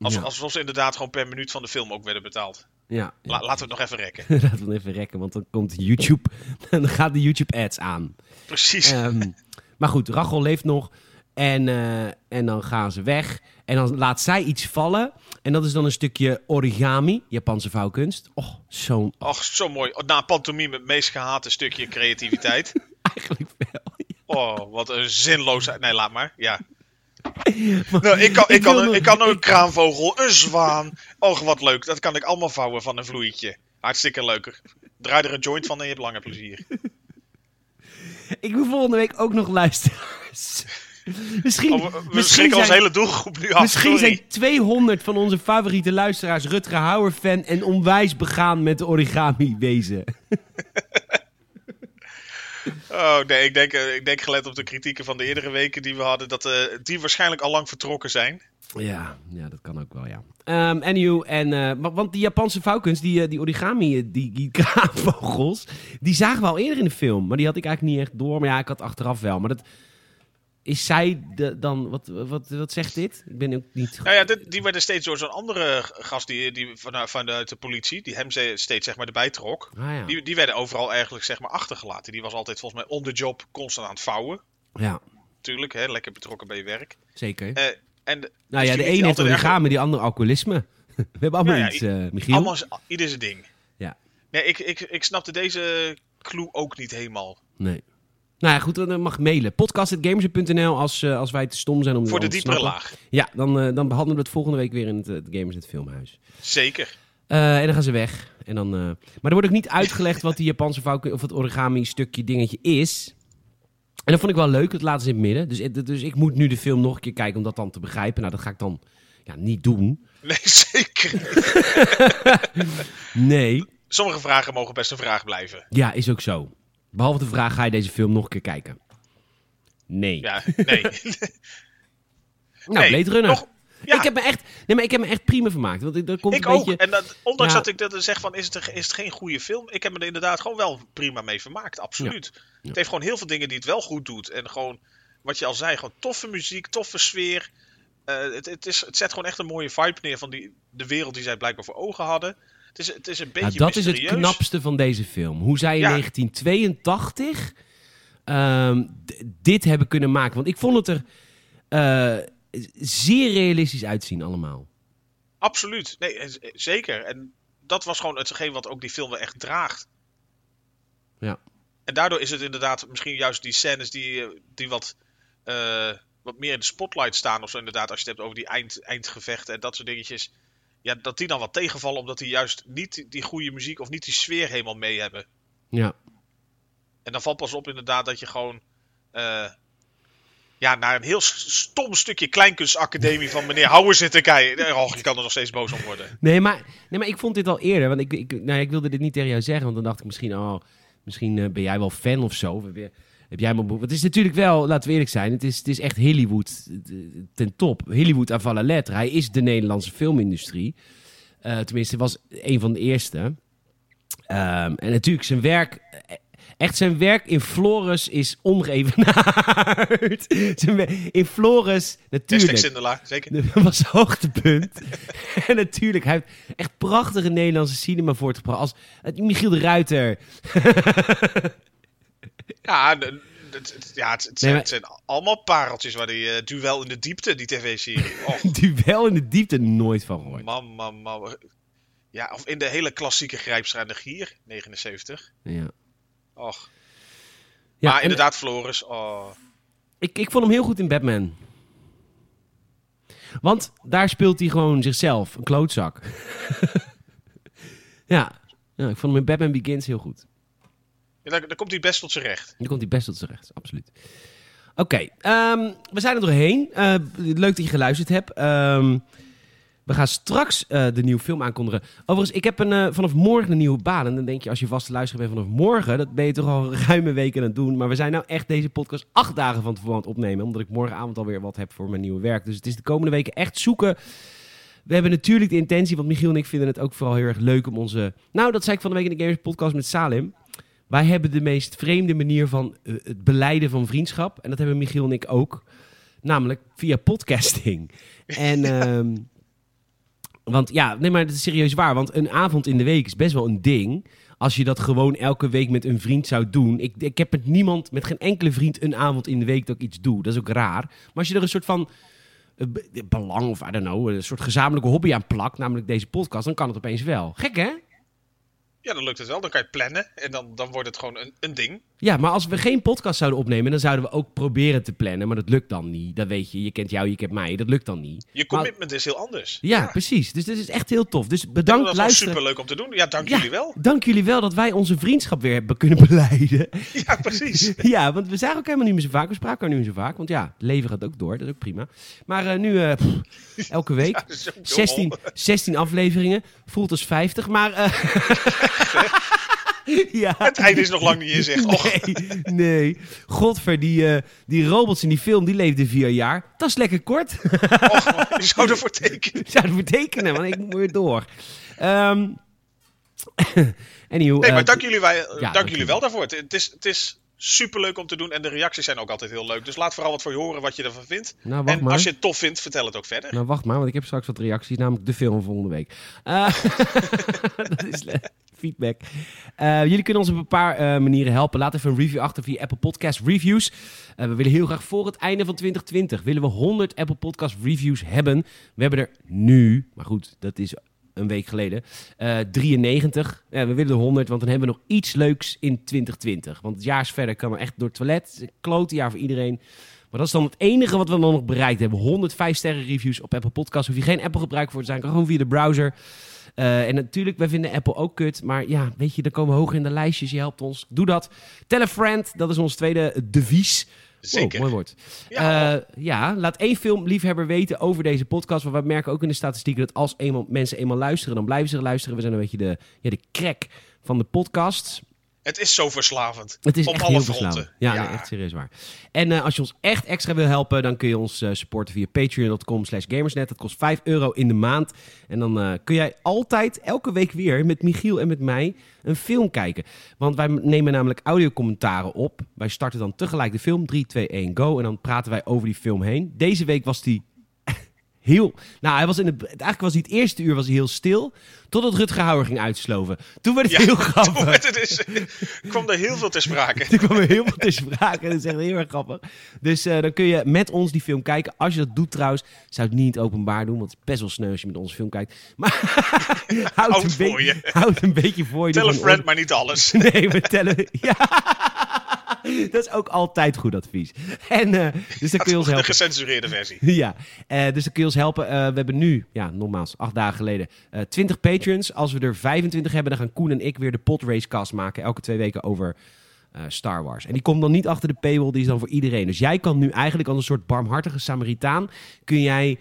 Als, Ja. Alsof ze inderdaad gewoon per minuut van de film ook werden betaald. Ja, La- laten we het nog even rekken. [LAUGHS] laten we even rekken, want dan komt YouTube. [LAUGHS] Dan gaan de YouTube-ads aan. Precies. Ehm, maar goed, Rachel leeft nog. En, eh, en dan gaan ze weg. En dan laat zij iets vallen. En dat is dan een stukje origami, Japanse vouwkunst. Oh, zo'n... Och, zo mooi. Na pantomime het meest gehate stukje creativiteit. [LAUGHS] Eigenlijk wel. Oh, wat een zinloosheid. Nee, laat maar. Ja. [LAUGHS] Nou, ik, kan, ik, Ik kan, een, nog- ik kan een ik- kraampvogel, een zwaan. Och, wat leuk. Dat kan ik allemaal vouwen van een vloeitje. Hartstikke leuker. Draai er een joint van en je hebt langer plezier. Ik wil volgende week ook nog luisteraars. Misschien, Oh, we- we misschien, onze zijn, hele doelgroep nu af. misschien Sorry. zijn 200 van onze favoriete luisteraars Rutger Hauer fan en onwijs begaan met de origami wezen. [LAUGHS] Oh, nee, ik denk, eh, ik denk gelet op de kritieken van de eerdere weken die we hadden, dat eh, die waarschijnlijk al lang vertrokken zijn. Ja, ja, dat kan ook wel, ja. Ehm anywho, en, eh, wa- want die Japanse vouwkunst, die, die origami, die, die kraanvogels, die zagen we al eerder in de film. Maar die had ik eigenlijk niet echt door. Maar ja, ik had achteraf wel. Maar dat, is zij de, dan, wat, wat, wat zegt dit? Ik ben ook niet... Nou ja, dit, die werden steeds door zo'n andere gast die, die vanuit, vanuit de politie, die hem steeds zeg maar erbij trok. Ah ja. Die, die werden overal eigenlijk zeg maar achtergelaten. Die was altijd volgens mij on the job constant aan het vouwen. ja. natuurlijk. Hè, lekker betrokken bij je werk. Zeker. Eh, en de- nou ja, dus de die- een die heeft origami, de ander alcoholisme. [LAUGHS] We hebben allemaal ja, iets, eh Michiel. allemaal is- ieder zijn ding. Ja. Nee, ik, ik, ik snapte deze clue ook niet helemaal. Nee. Nou ja, goed, dan mag mailen. Podcast.gamersnet.nl als, eh, als wij te stom zijn om Voor de diepere laag. Ja, dan, eh, dan behandelen we het volgende week weer in het, eh, het Gamersnet Filmhuis. Zeker. Eh, en dan gaan ze weg. En dan, eh, Maar er wordt ook niet uitgelegd wat die Japanse vouw of het origami stukje dingetje is. En dat vond ik wel leuk, het laten ze in het midden. Dus, eh, dus ik moet nu de film nog een keer kijken om dat dan te begrijpen. Nou, dat ga ik dan ja, niet doen. Nee, [LAUGHS] zeker. [LAUGHS] Nee. Sommige vragen mogen best een vraag blijven. Ja, is ook zo. Behalve de vraag, ga je deze film nog een keer kijken? Nee. Ja, nee. [LAUGHS] nou, nee, Blade Runner. nog- ja. Ik, heb me echt, nee, maar ik heb me echt prima vermaakt. Want ik- dat komt Ik een ook. beetje... En dat, ondanks Ja. dat ik dat zeg van is het, is het geen goede film, ik heb me er inderdaad gewoon wel prima mee vermaakt. Absoluut. Ja. Het heeft gewoon heel veel dingen die het wel goed doet. En gewoon, wat je al zei, gewoon toffe muziek, toffe sfeer. Eh, het, het, is, het zet gewoon echt een mooie vibe neer van die, de wereld die zij blijkbaar voor ogen hadden. Het is, het is een beetje Nou, dat is het knapste van deze film. Hoe zij in Ja. 1982 ehm, dit hebben kunnen maken. Want ik vond het er eh, zeer realistisch uitzien allemaal. Absoluut. Nee, eh, zeker. En dat was gewoon hetgeen wat ook die film wel echt draagt. Ja. En daardoor is het inderdaad misschien juist die scènes die, eh, die wat, wat meer in de spotlight staan. Of zo inderdaad, als je het hebt over die eind, eindgevechten en dat soort dingetjes. Ja, dat die dan wat tegenvallen omdat die juist niet die goede muziek of niet die sfeer helemaal mee hebben. Ja. En dan valt pas op inderdaad dat je gewoon... eh, ja, naar een heel stom stukje kleinkunstacademie van meneer Houwer zit te kijken. Oh, je kan er nog steeds boos om worden. Nee, maar, nee, maar ik vond dit al eerder. Want ik, ik, nou, ik wilde dit niet tegen jou zeggen. Want dan dacht ik misschien, oh, misschien eh, ben jij wel fan of zo. Je- heb jij maar... Want het is natuurlijk wel, laten we eerlijk zijn, het is, het is echt Hollywood eh, ten top. Hollywood à la lettre. Hij is de Nederlandse filmindustrie. Eh, tenminste, was een van de eerste. Ehm, en natuurlijk, zijn werk... eh, Echt, zijn werk in Flores is ongeëvenaard. [LAUGHS] In Flores, natuurlijk. Sindela, zeker. [LAUGHS] Dat was hoogtepunt. [LAUGHS] en natuurlijk, hij heeft echt prachtige Nederlandse cinema voortgebracht. Als Michiel de Ruiter. Ja, het, ja, het, het zijn, maar- het zijn allemaal pareltjes waar die eh, duel in de diepte, die tv-serie. [LAUGHS] Och, Duel in de diepte nooit van gehoord. man, man, man. Ja, of in de hele klassieke grijpstra Gier, 79. Ja. Och. Ja, maar en inderdaad, Floris. Oh. ik, ik vond hem heel goed in Batman. Want daar speelt hij gewoon zichzelf, een klootzak. [LAUGHS] ja. ja, ik vond hem in Batman Begins heel goed. Ja, komt hij best tot zijn recht. Nu komt hij best tot zijn recht, absoluut. Oké, ehm, we zijn er doorheen. Eh, leuk dat je geluisterd hebt. Ehm, we gaan straks eh, de nieuwe film aankondigen. Overigens, ik heb een, eh, vanaf morgen een nieuwe baan. En dan denk je, als je vaste luisteraar bent vanaf morgen... dat ben je toch al [LAUGHS] ruime weken aan het doen. Maar we zijn nou echt deze podcast acht dagen van tevoren aan het opnemen... omdat ik morgenavond alweer wat heb voor mijn nieuwe werk. Dus het is de komende weken echt zoeken... We hebben natuurlijk de intentie, want Michiel en ik vinden het ook vooral heel erg leuk om onze... Nou, dat zei ik van de week in de Gamers Podcast met Salim. Wij hebben de meest vreemde manier van eh, het beleiden van vriendschap. En dat hebben Michiel en ik ook. Namelijk via podcasting. [LAUGHS] En, ehm, want ja, nee, maar dat is serieus waar. Want een avond in de week is best wel een ding. Als je dat gewoon elke week met een vriend zou doen. Ik, ik heb met niemand, met geen enkele vriend een avond in de week dat ik iets doe. Dat is ook raar. Maar als je er een soort van eh, be- belang of I don't know, een soort gezamenlijke hobby aan plakt, namelijk deze podcast, dan kan het opeens wel. Gek hè? Ja, dan lukt het wel. Dan kan je plannen. En dan, dan wordt het gewoon een, een ding. Ja, maar als we geen podcast zouden opnemen, dan zouden we ook proberen te plannen. Maar dat lukt dan niet. Dat weet je. Je kent jou, je kent mij. Dat lukt dan niet. Je Maar- commitment is heel anders. ja, precies. Dus dit is echt heel tof. Dus dat bedankt wel luisteren. super leuk om te doen. Ja, dank Ja. jullie wel. Dank jullie wel dat wij onze vriendschap weer hebben kunnen [LAUGHS] beleiden. Ja, precies. [LAUGHS] ja, want we zagen ook helemaal niet meer zo vaak. We spraken elkaar niet meer zo vaak. Want ja, het leven gaat ook door. Dat is ook prima. Maar eh, nu, eh, pff, elke [LAUGHS] week. Ja, zo dom. 16, 16 afleveringen. Voelt als 50. Maar. eh, [LAUGHS] ja. Het einde is nog lang niet in zicht. Och, Nee, [LAUGHS] nee. Godver, die, eh, die robots in die film, die leefden vier jaar. Dat is lekker kort. och, je zou [LAUGHS] ervoor tekenen. Ik zou het betekenen, want ik moet weer door. Anywho, Nee, eh, maar dank jullie, wij, dank dank jullie. jullie wel daarvoor. Het, het is, het is superleuk om te doen. En de reacties zijn ook altijd heel leuk. Dus laat vooral wat voor je horen wat je ervan vindt. Nou, En maar. als je het tof vindt, vertel het ook verder. Nou, wacht maar, want ik heb straks wat reacties, namelijk de film volgende week. Eh, [LAUGHS] dat is feedback. Eh, jullie kunnen ons op een paar eh, manieren helpen. Laat even een review achter via Apple Podcast Reviews. We willen heel graag voor het einde van 2020 willen we 100 Apple Podcast Reviews hebben. We hebben er nu, maar goed, dat is een week geleden, eh 93. Ja, we willen er 100, want dan hebben we nog iets leuks in 2020. Want het jaar is verder, kan er echt door het toilet. Klote jaar voor iedereen. Maar dat is dan het enige wat we dan nog bereikt hebben. 105 sterren reviews op Apple Podcasts. Hoef je geen Apple gebruik voor te zijn. Kan gewoon via de browser. Eh, en natuurlijk, wij vinden Apple ook kut. Maar ja, weet je, dan komen we hoger in de lijstjes. Je helpt ons. Doe dat. Tell a friend. Dat is ons tweede devies. Wow, Zeker. mooi woord. Ja. Eh, ja, laat één filmliefhebber weten over deze podcast. Want we merken ook in de statistieken dat als eenmaal, mensen eenmaal luisteren, dan blijven ze luisteren. We zijn een beetje de, ja, de crack van de podcasts. Het is zo verslavend. Het is Op echt alle heel fronten. verslavend. Ja, nee, echt serieus waar. En eh, als je ons echt extra wil helpen, dan kun je ons eh, supporten via patreon.com slash gamersnet. Dat kost 5 euro in de maand. En dan eh, kun jij altijd, elke week weer, met Michiel en met mij, een film kijken. Want wij nemen namelijk audiocommentaren op. Wij starten dan tegelijk de film. 3, 2, 1, go. En dan praten wij over die film heen. Deze week was die heel... Nou, hij was in het, eigenlijk was hij het eerste uur was hij heel stil. Totdat Rutger Hauer ging uitsloven. Toen werd het Ja, heel Toen grappig. werd het dus, kwam er heel veel ter sprake. [LAUGHS] Er kwam er heel veel te sprake. Dat is echt heel erg grappig. Dus eh, dan kun je met ons die film kijken. Als je dat doet trouwens, zou ik niet openbaar doen. Want het is best wel sneu als je met onze film kijkt. Maar [LAUGHS] houd, Houd een voor je. houd een beetje voor je. Tell a friend, maar niet alles. [LAUGHS] Nee, we tellen... Ja. [LAUGHS] Dat is ook altijd goed advies. En eh, dus dan kun je ons de helpen. gecensureerde versie. [LAUGHS] Ja, eh, dus dan kun je ons helpen. Eh, we hebben nu, ja, nogmaals, acht dagen geleden, eh 20 patrons. Als we er 25 hebben, dan gaan Koen en ik weer de podracecast maken. Elke twee weken over Star Wars. En die komt dan niet achter de paywall, die is dan voor iedereen. Dus jij kan nu eigenlijk als een soort barmhartige Samaritaan... kun jij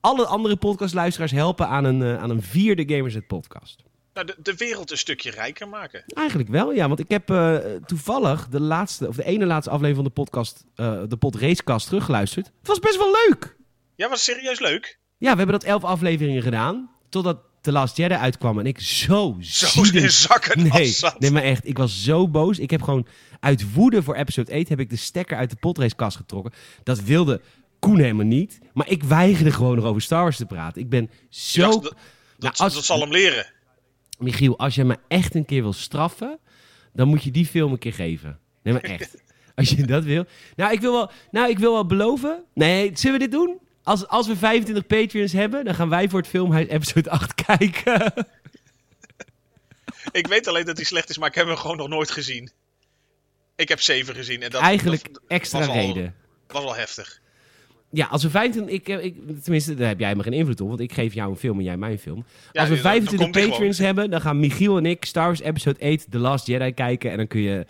alle andere podcastluisteraars helpen aan een, aan een vierde Gamersnet podcast. Nou, de, de wereld een stukje rijker maken. Eigenlijk wel, ja. Want ik heb eh, toevallig de laatste, of de ene laatste aflevering van de podcast, eh, de podracecast teruggeluisterd. Het was best wel leuk. Ja, was serieus leuk. Ja, we hebben dat elf afleveringen gedaan. Totdat The Last Jedi uitkwam en ik zo Zo in zakken Nee, zat. nee, maar echt. Ik was zo boos. Ik heb gewoon uit woede voor episode 8 heb ik de stekker uit de podracekast getrokken. Dat wilde Koen helemaal niet. Maar ik weigerde gewoon nog over Star Wars te praten. Ik ben zo... Ja, dat, dat, Nou, als- dat zal hem leren. Michiel, als je me echt een keer wil straffen, dan moet je die film een keer geven. Nee, maar echt. [LAUGHS] Als je dat wil. Nou, ik wil wel, nou, ik wil wel beloven. Nee, zullen we dit doen? Als, als we 25 Patreons hebben, dan gaan wij voor het filmhuis episode 8 [LAUGHS] kijken. [LAUGHS] Ik weet alleen dat hij slecht is, maar ik heb hem gewoon nog nooit gezien. Ik heb 7 gezien. En dat, Eigenlijk dat extra was reden. was wel heftig. Ja, als we 25... Ik, ik, tenminste, daar heb jij maar geen invloed op, want ik geef jou een film en jij mij een film. Ja, als we dan- dan 25 komt hij Patreons gewoon. hebben, dan gaan Michiel en ik Star Wars episode 8, The Last Jedi kijken. En dan kun je...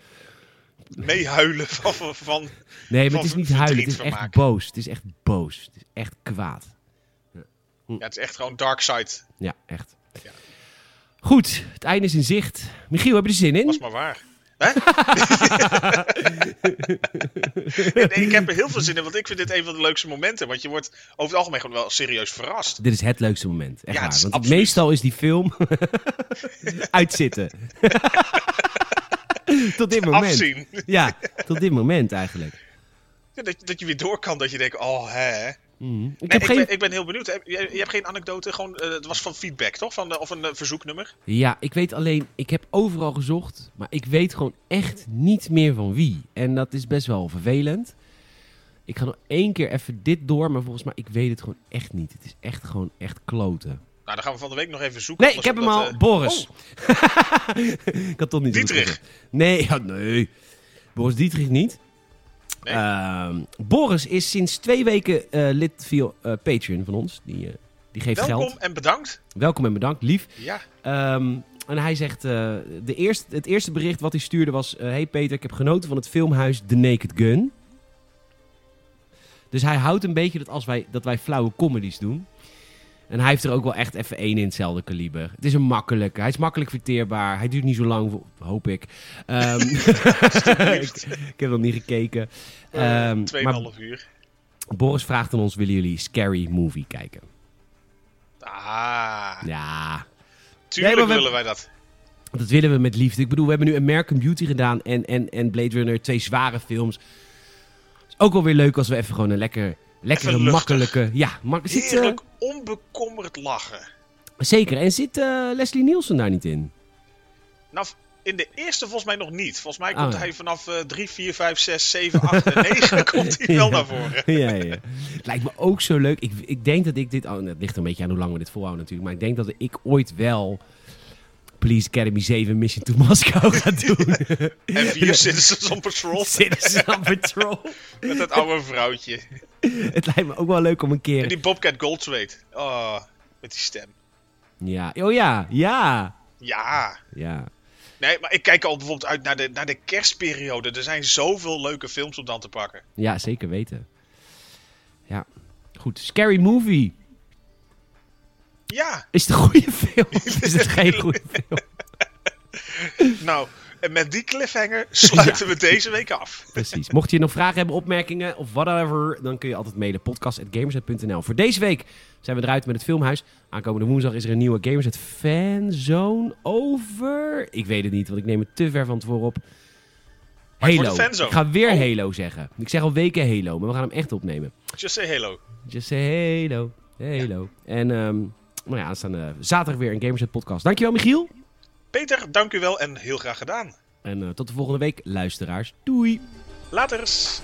Meehuilen van, van, van- Nee, maar het is niet huilen, het is echt boos. Het is echt boos. Het is echt kwaad. Ja, het is echt gewoon dark side. Ja, echt. Ja. Goed, het einde is in zicht. Michiel, heb je er zin in? Was maar waar. Hè? [LAUGHS] [LAUGHS] nee, ik heb er heel veel zin in, want ik vind dit een van de leukste momenten. Want je wordt over het algemeen gewoon wel serieus verrast. Dit is het leukste moment. Echt Ja, waar. Want absoluut. meestal is die film [LAUGHS] uitzitten. tot dit moment. Afzien. Ja, tot dit moment eigenlijk. Ja, dat, dat je weer door kan, dat je denkt, oh hè. Mhm. Ik Nee, heb ik, geen... ben, ik ben heel benieuwd. Je, je hebt geen anekdote, gewoon, eh, het was van feedback toch? Van, eh, of een eh, verzoeknummer? Ja, ik weet alleen, ik heb overal gezocht, maar ik weet gewoon echt niet meer van wie. En dat is best wel vervelend. Ik ga nog één keer even dit door, maar volgens mij, ik weet het gewoon echt niet. Het is echt gewoon echt kloten. Nou, dan gaan we van de week nog even zoeken. Nee, ik heb hem al. eh, Boris. oh, [LAUGHS] ik had toch niet Dietrich. Nee, ja, nee. Boris Dietrich niet. Nee. Ehm, Boris is sinds twee weken eh, lid via eh, Patreon van ons. Die, eh, die geeft welkom geld. en bedankt. Welkom en bedankt, lief. Ja, Ehm, en hij zegt, de eerste, het eerste bericht wat hij stuurde was... hey Peter, ik heb genoten van het filmhuis The Naked Gun. Dus hij houdt een beetje dat, als wij, dat wij flauwe comedies doen. En hij heeft er ook wel echt even één in hetzelfde kaliber. Het is een makkelijke. Hij is makkelijk verteerbaar. Hij duurt niet zo lang, hoop ik. Ehm, [LAUGHS] [LAUGHS] ik, ik heb nog niet gekeken. maar 2,5 uur. Boris vraagt aan ons, willen jullie Scary Movie kijken? Ah, Ja, tuurlijk Nee, we- willen wij dat. Dat willen we met liefde. Ik bedoel, we hebben nu American Beauty gedaan en, en, en Blade Runner. Twee zware films. Is ook wel weer leuk als we even gewoon een lekker, lekkere, makkelijke... Ja, mak zit, eh, Heerlijk onbekommerd lachen. zeker. En zit eh, Leslie Nielsen daar niet in? Nou, in de eerste volgens mij nog niet. Volgens mij Ah, komt ja. hij vanaf eh 3, 4, 5, 6, 7, 8 en 9 [LAUGHS] komt hij wel Ja. naar voren. ja, ja, lijkt me ook zo leuk. Ik, ik denk dat ik dit... Oh, het ligt een beetje aan hoe lang we dit volhouden natuurlijk. Maar ik denk dat ik ooit wel... Police Academy 7 Mission to Moscow [LAUGHS] ga doen. [LAUGHS] En vier Citizens on Patrol [LAUGHS] Citizen on Patrol. met dat oude vrouwtje. Het lijkt me ook wel leuk om een En keer... die Bobcat Goldthwait. Oh, met die stem. Ja, oh ja, ja. Ja. Ja, Nee, maar ik kijk al bijvoorbeeld uit naar de, naar de kerstperiode. Er zijn zoveel leuke films om dan te pakken. ja zeker weten. Ja, goed. Scary Movie. Ja, Is het een goede film? Of [LAUGHS] is het geen goede film? [LAUGHS] nou, en met die cliffhanger sluiten we deze week af. Precies. Mocht je nog vragen hebben, opmerkingen of whatever, dan kun je altijd mailen. podcast.gamersnet.nl. Voor deze week zijn we eruit met het filmhuis. Aankomende woensdag is er een nieuwe Gamersnet fanzone over. Ik weet het niet, want ik neem het te ver van tevoren op. Halo. Ik ga weer Oh. Halo zeggen. Ik zeg al weken Halo, maar we gaan hem echt opnemen. Just say hello. Just say Halo. Halo. En ehm nou ja, aanstaande zaterdag weer een Gamersnet podcast. Dankjewel Michiel. Peter, dank u wel en heel graag gedaan. En eh, tot de volgende week, luisteraars. Doei. Laters.